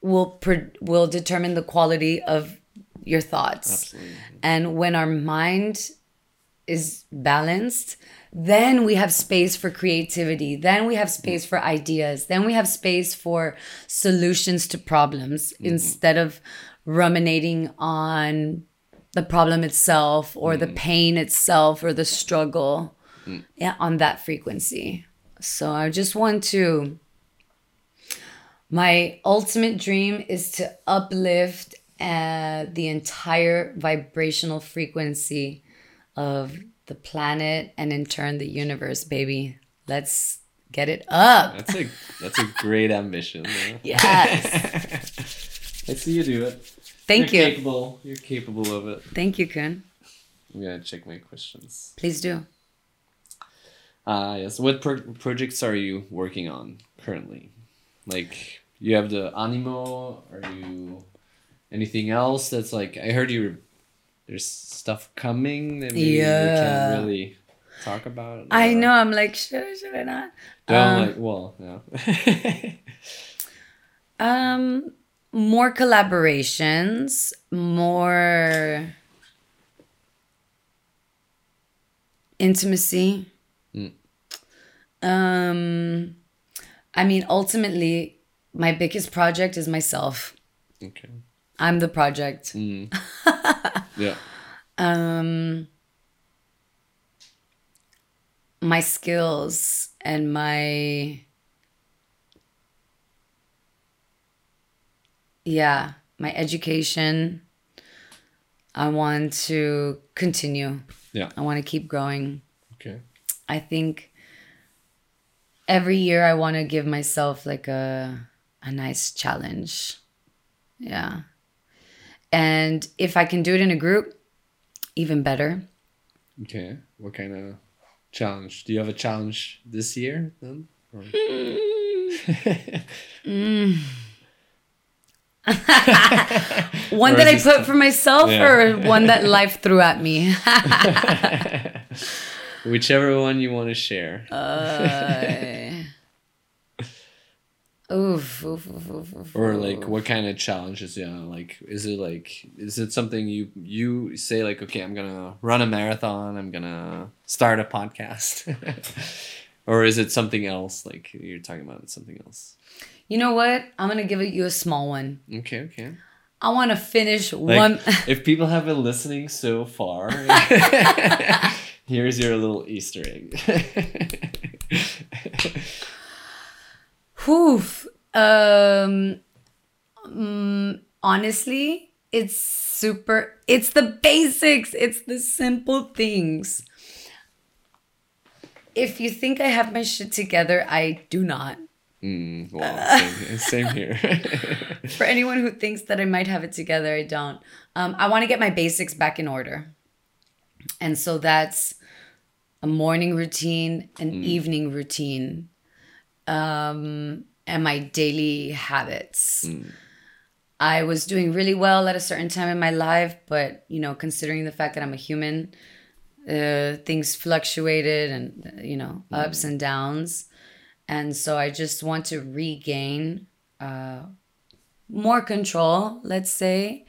will will determine the quality of your thoughts.
Absolutely.
And when our mind is balanced, then we have space for creativity. Then we have space for ideas. Then we have space for solutions to problems mm-hmm. instead of ruminating on the problem itself or the mm. pain itself or the struggle mm. yeah, on that frequency. So I just want to. My ultimate dream is to uplift uh, the entire vibrational frequency of the planet and in turn the universe, baby. Let's get it up.
That's a that's a great ambition.
Yes.
I see you do it.
Thank
You're
you.
Capable. You're capable of it.
Thank you, Kun.
I'm gonna check my questions.
Please do.
Uh, yes. What pro- projects are you working on currently? Like you have the Animo. Are you anything else that's like? I heard you. There's stuff coming that maybe
Yeah.
can't really talk about.
I know. I'm like, should I, should I not?
Don't
Um,
like. Well, yeah.
Um, more collaborations, more intimacy.
Mm.
Um, I mean, ultimately, my biggest project is myself.
okay.
I'm the project.
Mm. yeah.
Um, my skills and my yeah, my education. I want to continue.
Yeah.
I want to keep growing.
Okay.
I think every year I want to give myself like a a nice challenge. Yeah. And if I can do it in a group, even better.
Okay. What kind of challenge? Do you have a challenge this year then? Or-
One
Or
that I put for myself
Yeah.
or one that life threw at me.
Whichever one you want to share.
Uh, oof, oof, oof, oof, oof,
or like what kind of challenges yeah like is it like is it something you you say like okay i'm gonna run a marathon i'm gonna start a podcast or is it something else like you're talking about it's something else
You know what? I'm gonna give you a small one.
okay okay
I want to finish
like
one.
if people have been listening so far here's your little easter egg
Oof. Um, mm, honestly, it's super. It's the basics. It's the simple things. If you think I have my shit together, I do not.
mm, well same, same here
For anyone who thinks that I might have it together, I don't. Um, I want to get my basics back in order. And so that's a morning routine, an evening routine, um, and my daily habits. I was doing really well at a certain time in my life, but you know, considering the fact that I'm a human, uh, things fluctuated and you know, ups and downs. And so I just want to regain uh, more control, let's say,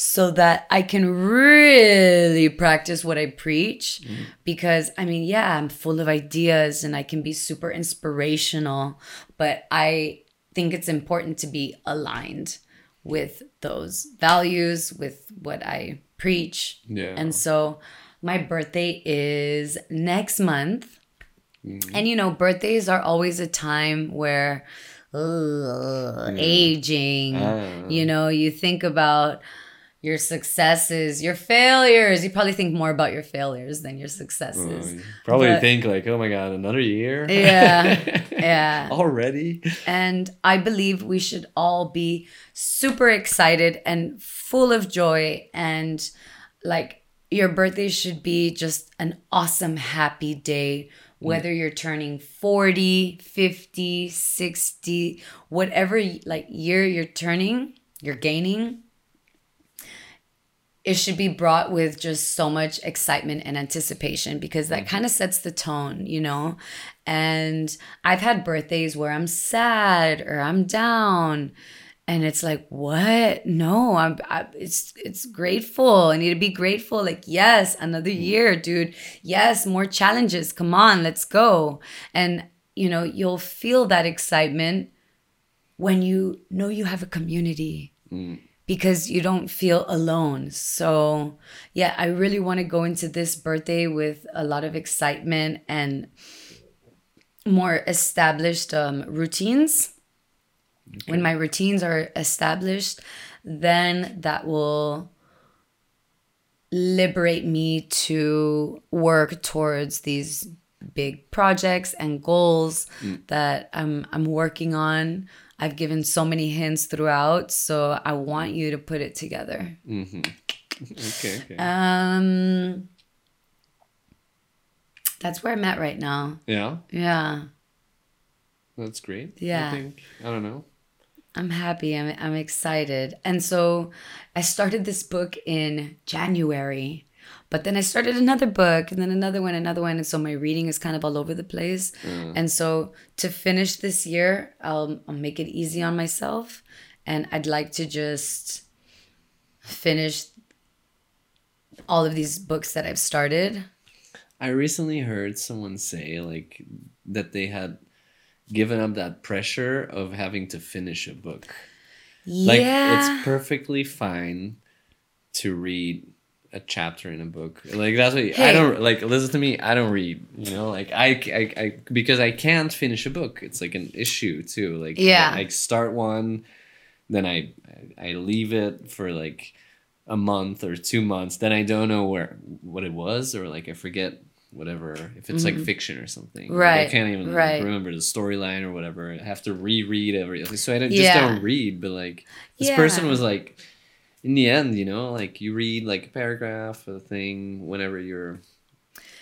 so that I can really practice what I preach. Because I mean, yeah, I'm full of ideas and I can be super inspirational, but I think it's important to be aligned with those values, with what I preach.
yeah
And so my birthday is next month. And you know, birthdays are always a time where ugh, aging,
Ah.
you know, you think about your successes, your failures. You probably think more about your failures than your successes.
Oh, probably
But-
think like oh my god another year
Yeah, yeah.
already
And I believe we should all be super excited and full of joy. And like your birthday should be just an awesome, happy day, mm. whether you're turning 40, 50, 60, whatever like year you're turning, you're gaining. It should be brought with just so much excitement and anticipation because that mm-hmm. kind of sets the tone, you know? And I've had birthdays where I'm sad or I'm down and it's like what? No i'm I, it's it's grateful. I need to be grateful. Like yes another mm-hmm. year dude. Yes more challenges. Come on let's go. And you know you'll feel that excitement when you know you have a community mm. Because you don't feel alone. So yeah i really want to go into this birthday with a lot of excitement and more established um, routines. When my routines are established, then that will liberate me to work towards these big projects and goals that I'm I'm working on. I've given so many hints throughout, so I want you to put it together.
okay okay
Um That's where I'm at right now.
yeah
Yeah.
That's great.
Yeah.
I think I don't know.
I'm happy. I'm I'm excited. And so I started this book in January. But then I started another book and then another one, another one. And so my reading is kind of all over the place. Mm. And so to finish this year, I'll, I'll make it easy on myself. And I'd like to just finish all of these books that I've started.
I recently heard someone say like that they had given up that pressure of having to finish a book. Like
yeah.
it's perfectly fine to read a chapter in a book. Like that's what I don't like. Listen to me. I don't read. You know, like I, I, I because I can't finish a book. It's like an issue too. Like
Yeah.
like start one, then I I leave it for like a month or two months. Then I don't know where what it was or like I forget whatever if it's like fiction or something. Like,
Mm-hmm. Right,
I can't even like,
right.
remember the storyline or whatever. I have to reread everything. So I don't, just don't read. But like this person was like, in the end, you know, like you read like a paragraph a thing whenever you're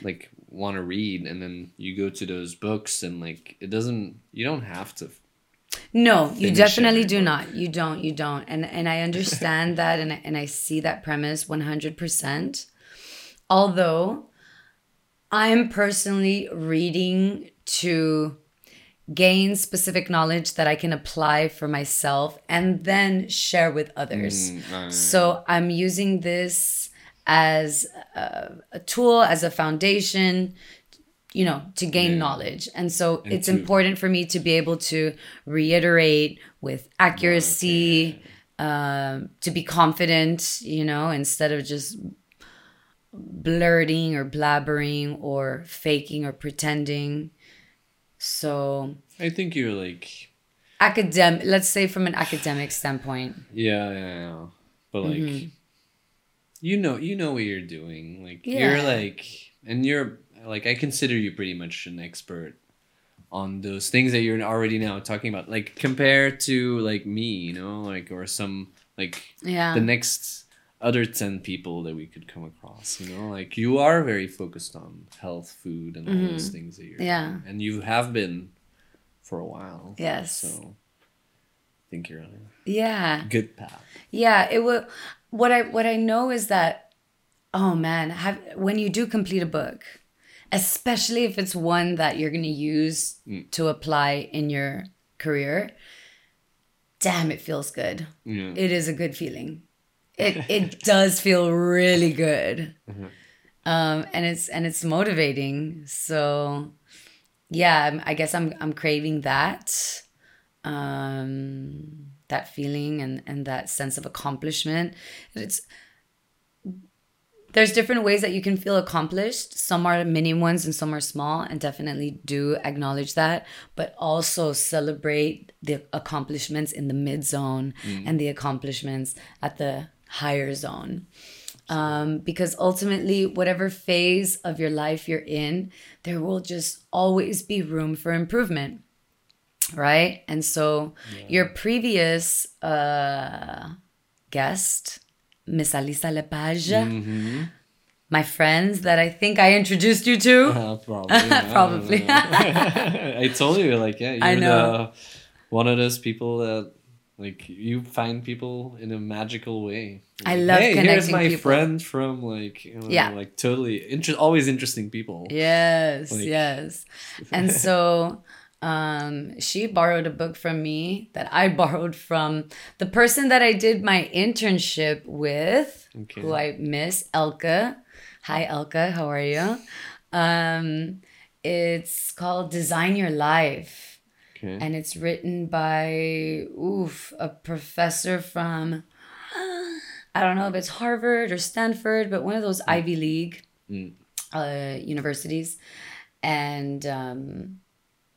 like want to read, and then you go to those books and like it doesn't. You don't have to.
No, you definitely do
book.
not. You don't. You don't. And and I understand that, and and I see that premise one hundred percent. Although, I am personally reading to gain specific knowledge that I can apply for myself and then share with others.
Mm, uh,
So I'm using this as a, a tool, as a foundation, you know, to gain
Yeah.
knowledge. And so
And
it's
to-
important for me to be able to reiterate with accuracy, um, to be confident, you know, instead of just blurting or blabbering or faking or pretending. So
I think you're like
academic let's say from an academic standpoint
yeah, yeah, yeah. but like
Mm-hmm.
you know, you know what you're doing. Like
Yeah.
you're like, and you're like, I consider you pretty much an expert on those things that you're already now talking about. Like compared to like me, you know, like or some like
yeah
the next other 10 people that we could come across you know like you are very focused on health food and all those things that you're
Mm-hmm. Yeah.
doing. and you have been for a while
Yes.
so i think you're on a
yeah
good path
yeah it will what i what i know is that oh man have when you do complete a book especially if it's one that you're going to use to apply in your career damn it feels good
yeah
it is a good feeling it it does feel really good. Um and it's and it's motivating. So yeah I'm- guess i'm i'm craving that um that feeling and and that sense of accomplishment. It's there's different ways that you can feel accomplished. Some are mini ones and some are small, and definitely do acknowledge that, but also celebrate the accomplishments in the mid zone and the accomplishments at the higher zone. Um, because ultimately, whatever phase of your life you're in, there will just always be room for improvement. Right. And so, your previous uh, guest, Miss Alisa Lepage,
Mm-hmm.
my friends that I think I introduced you to.
Uh, probably
Probably.
I, I told you like yeah you're
I know.
The, one of those people that like you find people in a magical way
I love
hey, here's my
people."
friend from like you know,
Yeah.
like totally inter- always interesting people
Yes,
Like-
yes. And so um, she borrowed a book from me that I borrowed from the person that I did my internship with,
Okay.
who I miss, Elka. Hi, Elka. How are you? Um, it's called Design Your Life.
Okay
and it's written by oof a professor from I don't know if it's Harvard or Stanford, but one of those Ivy League
Mm.
uh, universities. And um,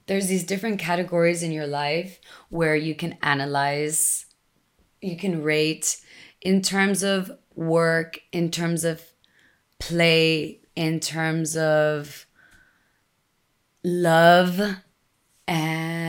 there's these different categories in your life where you can analyze, you can rate in terms of work, in terms of play, in terms of love, and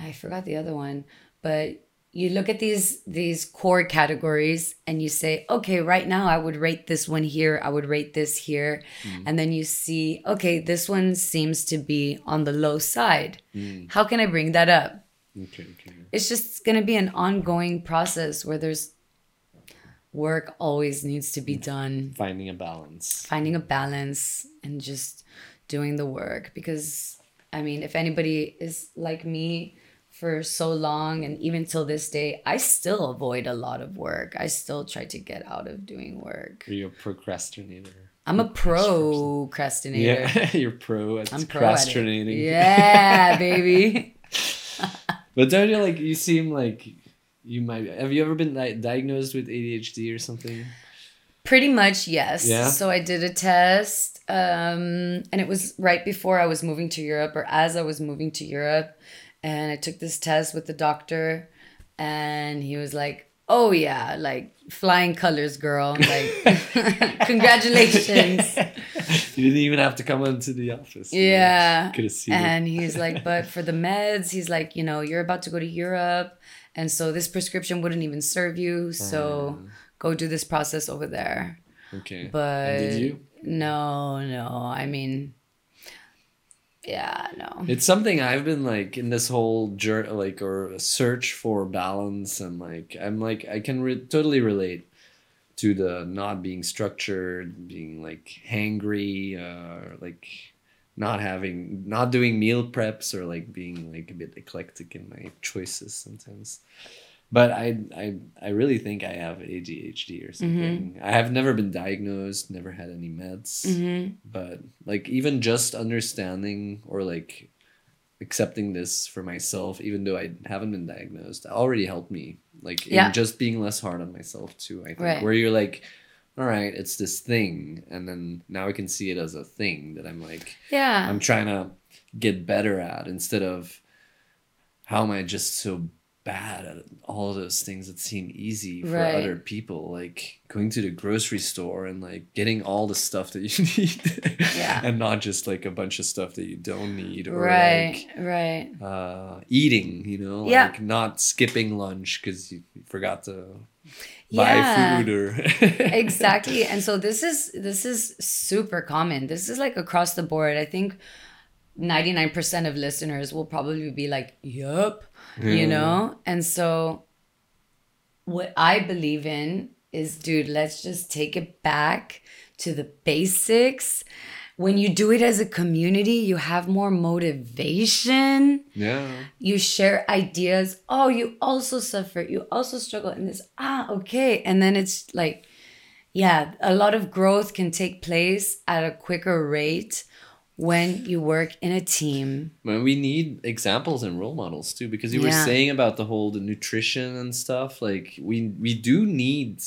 I forgot the other one, but you look at these these core categories and you say, okay, right now I would rate this one here, I would rate this here, mm. and then you see, okay, this one seems to be on the low side. Mm. How can I bring that up?
okay okay.
It's just going to be an ongoing process where there's work always needs to be mm. done.
Finding a balance.
Finding a balance and just doing the work because i mean if anybody is like me for so long and even till this day i still avoid a lot of work. I still try to get out of doing work.
Are you a procrastinator?
I'm a procrastinator.
Yeah you're pro at
i'm pro at
procrastinating.
Yeah baby.
But don't you like you seem like you might have you ever been di- diagnosed with adhd or something
Pretty much, yes.
Yeah?
So I did a test, um, and it was right before I was moving to Europe, or as I was moving to Europe, and I took this test with the doctor, and he was like, "Oh yeah, like flying colors, girl. Like, congratulations."
you didn't even have to come into the office.
Yeah.
Could have seen it.
And he's like, but for the meds, he's like, you know, you're about to go to Europe. And so this prescription wouldn't even serve you. So go do this process over there.
Okay.
But
And did you?
no, no. I mean, yeah, no.
It's something I've been like in this whole journey, like or search for balance, and like I'm like I can re- totally relate to the not being structured, being like hangry, uh, like not having, not doing meal preps, or like being like a bit eclectic in my choices sometimes. But I, I, I really think I have ADHD or something. I have never been diagnosed, never had any meds
hmm
but like even just understanding or like accepting this for myself even though i haven't been diagnosed already helped me like in
Yeah.
just being less hard on myself too i think
Right.
where you're like all right it's this thing and then now i can see it as a thing that i'm like
Yeah.
i'm trying to get better at instead of how am i just so bad at all those things that seem easy for
Right.
other people like going to the grocery store and like getting all the stuff that you need
Yeah.
and not just like a bunch of stuff that you don't need or
right, right.
uh eating you know
Yeah.
like not skipping lunch because you forgot to buy
Yeah.
food or
exactly and so this is this is super common this is like across the board i think 99% of listeners will probably be like yep you know and so what i believe in is dude let's just take it back to the basics when you do it as a community you have more motivation
yeah
you share ideas. Oh, you also suffer. You also struggle in this. Ah, okay. And then it's like, yeah, a lot of growth can take place at a quicker rate when you work in a team.
When we need examples and role models too, because you were saying about the whole the nutrition and stuff. Like we we do need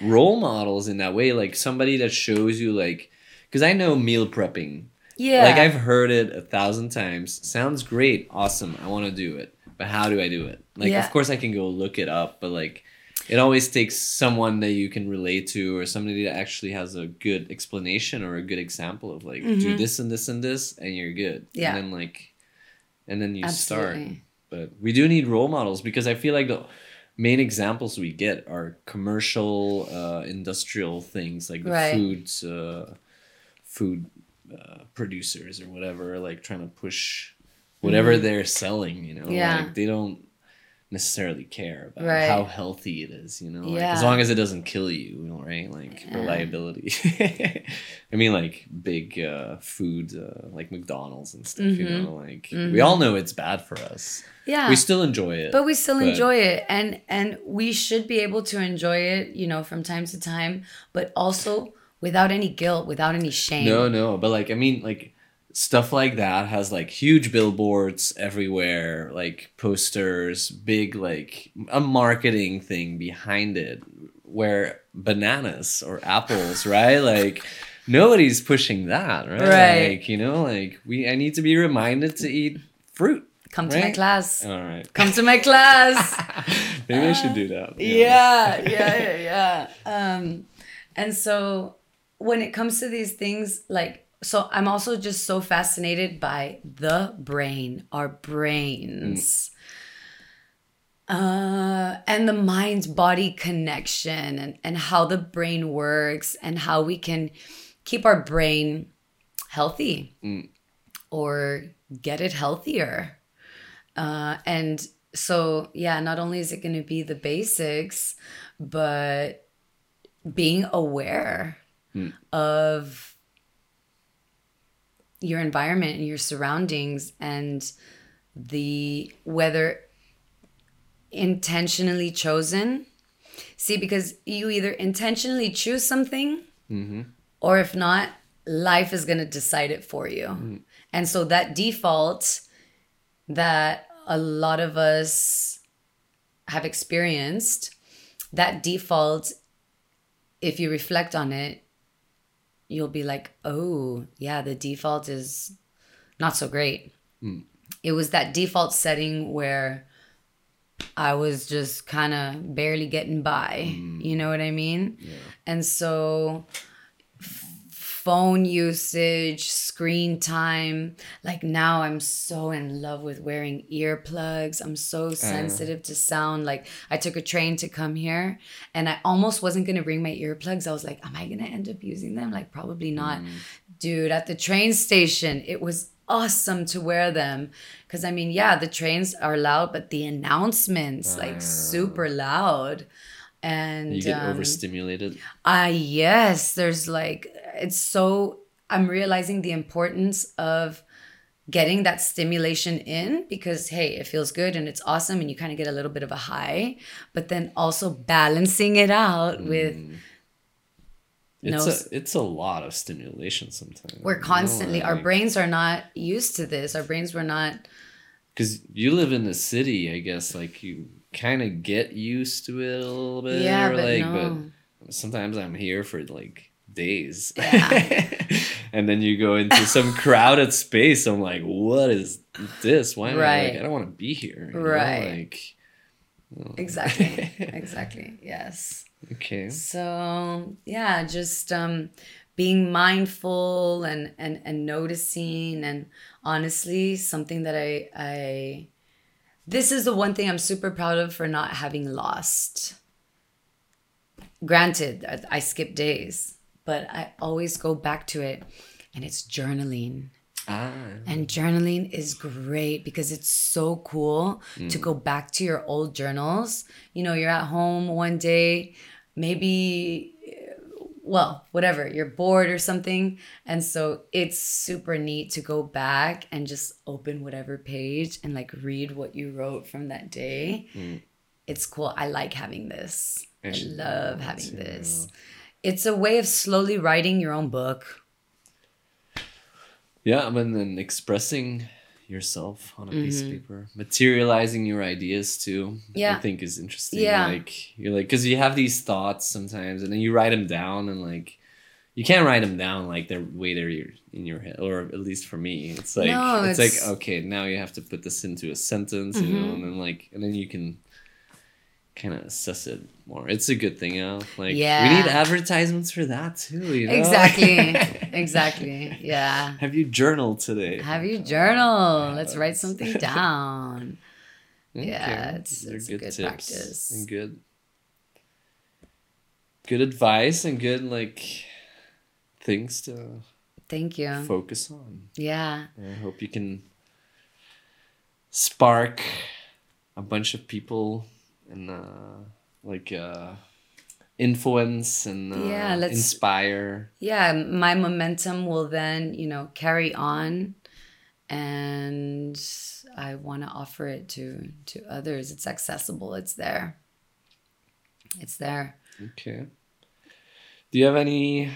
role models in that way, like somebody that shows you like, because I know meal prepping.
Yeah.
Like I've heard it a thousand times. Sounds great, awesome. I want to do it, but how do I do it? Like,
Yeah.
of course I can go look it up, but like. It always takes someone that you can relate to, or somebody that actually has a good explanation or a good example of like, do
Mhm.
this and this and this, and you're good.
Yeah.
And then like, and then you start
Absolutely.
but we do need role models because i feel like the main examples we get are commercial uh, industrial things like the
Right.
food uh, food uh, producers or whatever like trying to push whatever they're selling you know
Mm-hmm. Yeah.
like they don't necessarily care about
Right.
how healthy it is you know like as long as it doesn't kill you, you know, right like
Yeah.
reliability i mean like big uh, food uh, like mcdonald's and stuff you
Mhm.
know like we all know it's bad for us
yeah.
we still enjoy it.
but we still
but-
enjoy it and and we should be able to enjoy it you know from time to time but also without any guilt without any shame
no, no, but like I mean, like stuff like that has like huge billboards everywhere, like posters, big like a marketing thing behind it, where bananas or apples, right? Like nobody's pushing that, right?
Right.
Like you know, like we I need to be reminded to eat fruit.
come to my class
All right.
come to my class
Maybe I should do that.
yeah yeah yeah yeah um and so when it comes to these things like so i'm also just so fascinated by the brain our brains uh and the mind body connection and and how the brain works and how we can keep our brain healthy
Mm.
or get it healthier uh, and so, yeah, not only is it going to be the basics, but being aware
Hmm.
of your environment and your surroundings and the whether intentionally chosen. See, because you either intentionally choose something
Mm-hmm.
or if not, life is going to decide it for you. And so that default that a lot of us have experienced, that default, if you reflect on it, you'll be like, oh, yeah, the default is not so great. Hmm. It was that default setting where I was just kind of barely getting by. Hmm. You know what I mean? Yeah. And so phone usage, screen time, like now I'm so in love with wearing earplugs. I'm so sensitive to sound. Like I took a train to come here and I almost wasn't going to bring my earplugs. I was like, am I going to end up using them? Like probably not. Dude, at the train station, it was awesome to wear them because I mean, yeah, the trains are loud, but the announcements like super loud. And
You get
um,
overstimulated.
Ah, yes. There's like, it's so, I'm realizing the importance of getting that stimulation in because, hey, it feels good and it's awesome and you kind of get a little bit of a high, but then also balancing it out mm. with,
It's
no,
a it's a lot of stimulation sometimes.
we're constantly, our brains are not used to this. Our brains were not,
because you live in the city, I guess. Like you kind of get used to it a little bit.
Yeah,
or
but
like,
no.
but sometimes I'm here for like days.
Yeah.
and then you go into some crowded space. I'm like, what is this? Why am I like, I don't want to be here. you know?
Right.
Like,
exactly, exactly. Yes.
okay.
So yeah, just um, being mindful and, and and noticing and honestly, something that I I this is the one thing I'm super proud of for not having lost. Granted, I, I skip days, but I always go back to it, and it's journaling.
Ah.
And journaling is great because it's so cool to go back to your old journals. You know, you're at home one day, maybe, uh, well, whatever, you're bored or something. And so it's super neat to go back and just open whatever page and like read what you wrote from that day. It's cool. I like having this.
I
I love having
too.
this. It's a way of slowly writing your own book.
Yeah, i and then expressing yourself on a piece
Mm-hmm.
of paper, materializing your ideas too.
Yeah.
I think is interesting.
Yeah.
like you're like because you have these thoughts sometimes, and then you write them down, and like you can't write them down like the way they're in your head, or at least for me, it's like
No,
it's,
it's-
like okay, now you have to put this into a sentence,
Mm-hmm.
know, and then like and then you can kind of assess it more. It's a good thing, you know. Like we need advertisements for that too. You know?
Exactly. exactly. Yeah.
have you journaled today?
Have you journal? Let's write something down. Yeah,
Okay,
it's-
they're
it's a good practice.
and good, good advice and good like things to
Thank you.
focus on.
Yeah.
I hope you can spark a bunch of people and uh, like uh, influence and uh,
Yeah, let's-
inspire.
Yeah. My momentum will then, you know, carry on and I want to offer it to to others. It's accessible. It's there. It's there.
Okay. Do you have any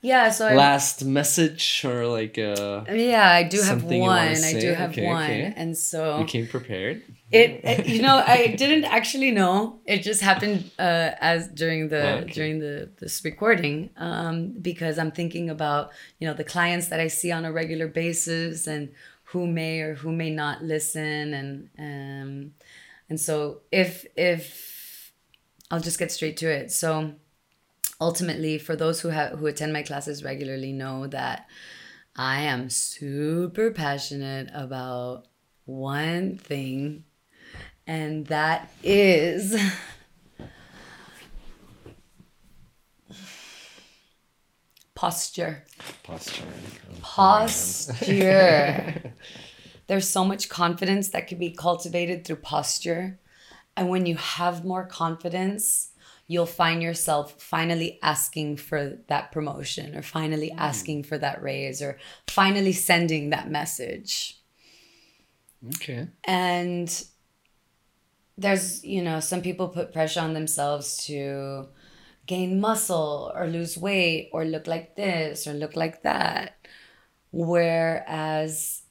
Yeah, so
last message or like uh,
yeah, I do have one. I do have
Okay,
one.
okay.
And so
you came prepared?
It, you know i didn't actually know it just happened uh as during the
Okay.
during the this recording um because i'm thinking about you know the clients that i see on a regular basis and who may or who may not listen and um and so if if i'll just get straight to it so ultimately for those who have who attend my classes regularly know that i am super passionate about one thing and that is posture.
Posture.
Posture. There's so much confidence that can be cultivated through posture. And when you have more confidence, you'll find yourself finally asking for that promotion or finally hmm. asking for that raise or finally sending that message.
Okay.
and there's you know some people put pressure on themselves to gain muscle or lose weight or look like this or look like that. Whereas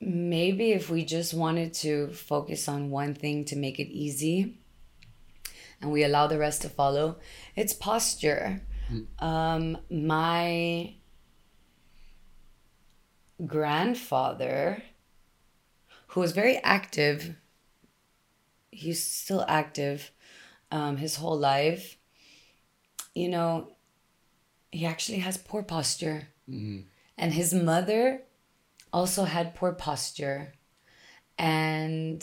maybe if we just wanted to focus on one thing to make it easy and we allow the rest to follow it's posture. Um my grandfather who was very active he's still active um, his whole life. You know, he actually has poor posture. And his mother also had poor posture. And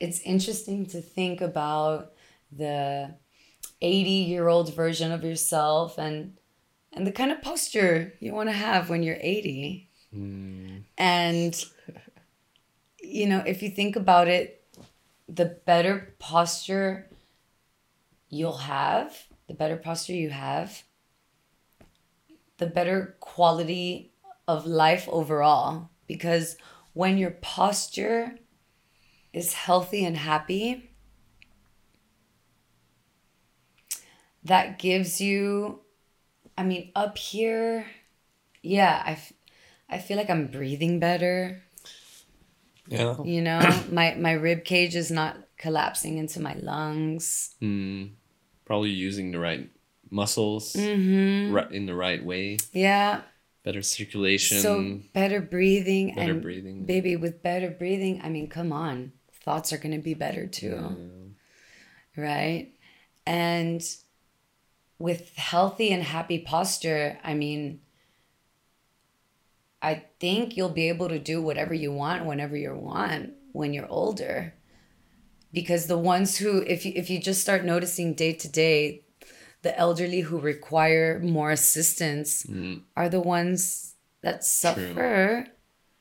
it's interesting to think about the 80 year old version of yourself and and the kind of posture you want to have when you're 80 and you know if you think about it the better posture you'll have the better posture you have the better quality of life overall. Because when your posture is healthy and happy that gives you i mean up here yeah i, f- I feel like i'm breathing better
Yeah.
you know my my rib cage is not collapsing into my lungs
Mm, probably using the right muscles
Mm-hmm.
right in the right way.
yeah
Better circulation.
so better breathing
better
and
breathing.
baby with better breathing i mean come on thoughts are going to be better too right and with healthy and happy posture i mean i think you'll be able to do whatever you want whenever you want when you're older because the ones who if you if you just start noticing day to day the elderly who require more assistance mm. are the ones that suffer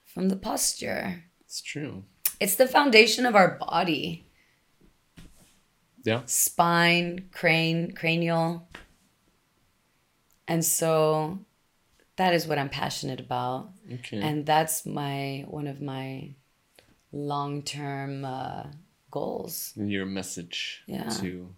from the posture
It's true.
it's the foundation of our body
Yeah.
spine, crane, cranial. And so that is what I'm passionate about.
Okay.
And that's my one of my long-term uh, goals
And your message
Yeah.
to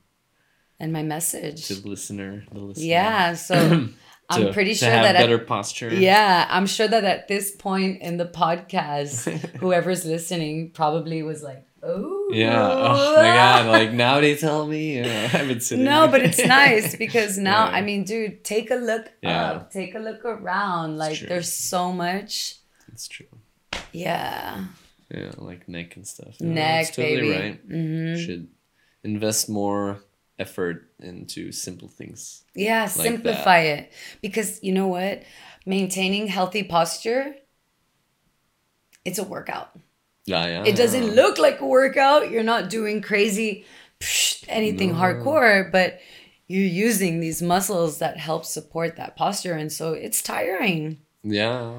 and my message.
to the listener, the listener.
Yeah, so I'm
to-
pretty sure that at-
better posture.
Yeah, I'm sure that at this point in the podcast, whoever's listening probably was like, "Oh,
Yeah. Oh my god! Like now they tell me. I've been sitting.
No, but it's nice because now,
Yeah.
I mean, dude, take a look
Yeah.
up, take a look around. Like, there's so much.
It's true.
Yeah.
Yeah, like neck and stuff.
Neck,
that's totally
baby.
right.
hmm
Should invest more effort into simple things.
Yeah,
that.
simplify it. Because you know what? Maintaining healthy posture, it's a workout.
Yeah, yeah.
It doesn't look like a workout. You're not doing crazy psh, anything hardcore, but you're using these muscles that help support that posture. And so it's tiring.
Yeah.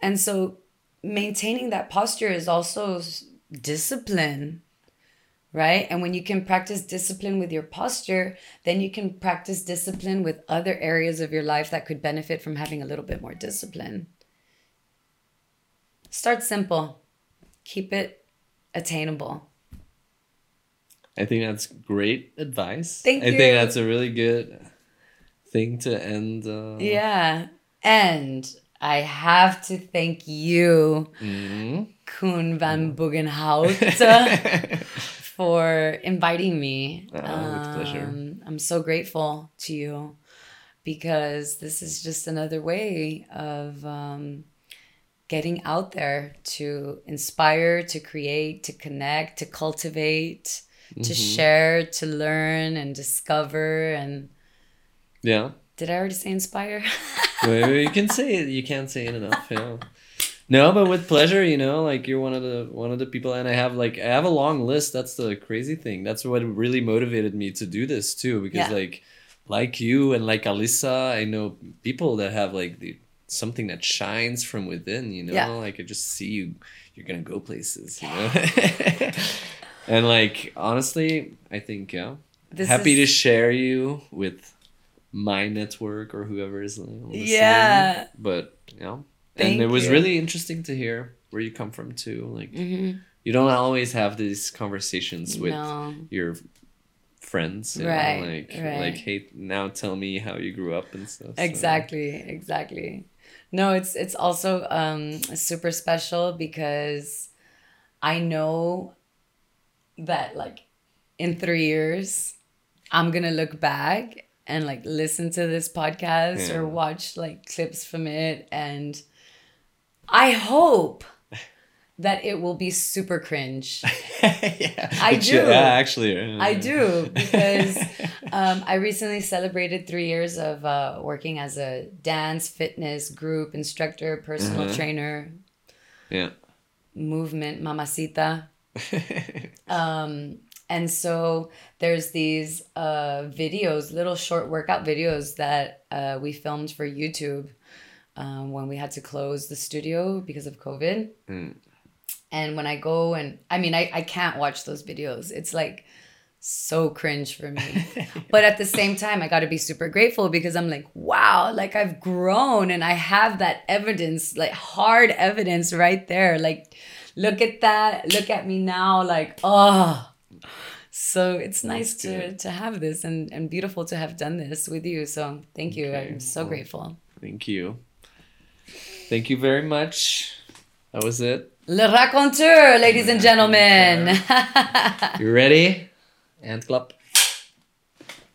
And so maintaining that posture is also discipline, right? And when you can practice discipline with your posture, then you can practice discipline with other areas of your life that could benefit from having a little bit more discipline. Start simple, keep it attainable.
I think that's great advice.
Thank
I
you.
think that's a really good thing to end. Uh,
Yeah. And I have to thank you,
mhm.
Koen van Buggenhout. for inviting me.
Oh, with pleasure.
Um, I'm so grateful to you because this is just another way of um, getting out there to inspire, to create, to connect, to cultivate, to
Mm-hmm.
share, to learn and discover. And
Yeah.
did I already say inspire?
Well, you can say it. You can't say it enough. Yeah. No, but with pleasure, you know, like you're one of the one of the people, and I have like I have a long list. That's the crazy thing. That's what really motivated me to do this too, because
Yeah.
like like you and like Alisa, I know people that have like the something that shines from within. You know,
Yeah.
like I just see you. You're gonna go places. You know. and like honestly, I think yeah,
This
happy to share you with my network or whoever is listening.
Yeah.
But you know,
Thank
and it was
you.
really interesting to hear where you come from too. Like
Mhm.
you don't always have these conversations with
No.
your friends, you know,
Right,
like
right.
like hey, now tell me how you grew up and stuff. so-
Exactly, exactly. No, it's it's also um super special because I know that like in 3 years I'm going to look back and like listen to this podcast
Yeah.
or watch like clips from it and I hope that it will be super cringe.
yeah,
I do.
Yeah, actually, uh,
I do because um, I recently celebrated three years of uh, working as a dance, fitness group instructor, personal
Mhm.
trainer,
Yeah.
movement, mamacita. Um, and so there's these uh, videos, little short workout videos that uh, we filmed for YouTube um, when we had to close the studio because of COVID.
Mm.
And when I go and I mean, I, I can't watch those videos. It's like so cringe for me. but at the same time, I got to be super grateful because I'm like, wow, like I've grown and I have that evidence, like hard evidence right there. Like, look at that. Look at me now. Like, oh. So it's nice
That's
to,
good.
to have this and, and beautiful to have done this with you. So thank you.
Okay,
I'm so
well.
grateful.
Thank you. Thank you very much. That was it.
Le raconteur, ladies and gentlemen.
You ready? Hand clap.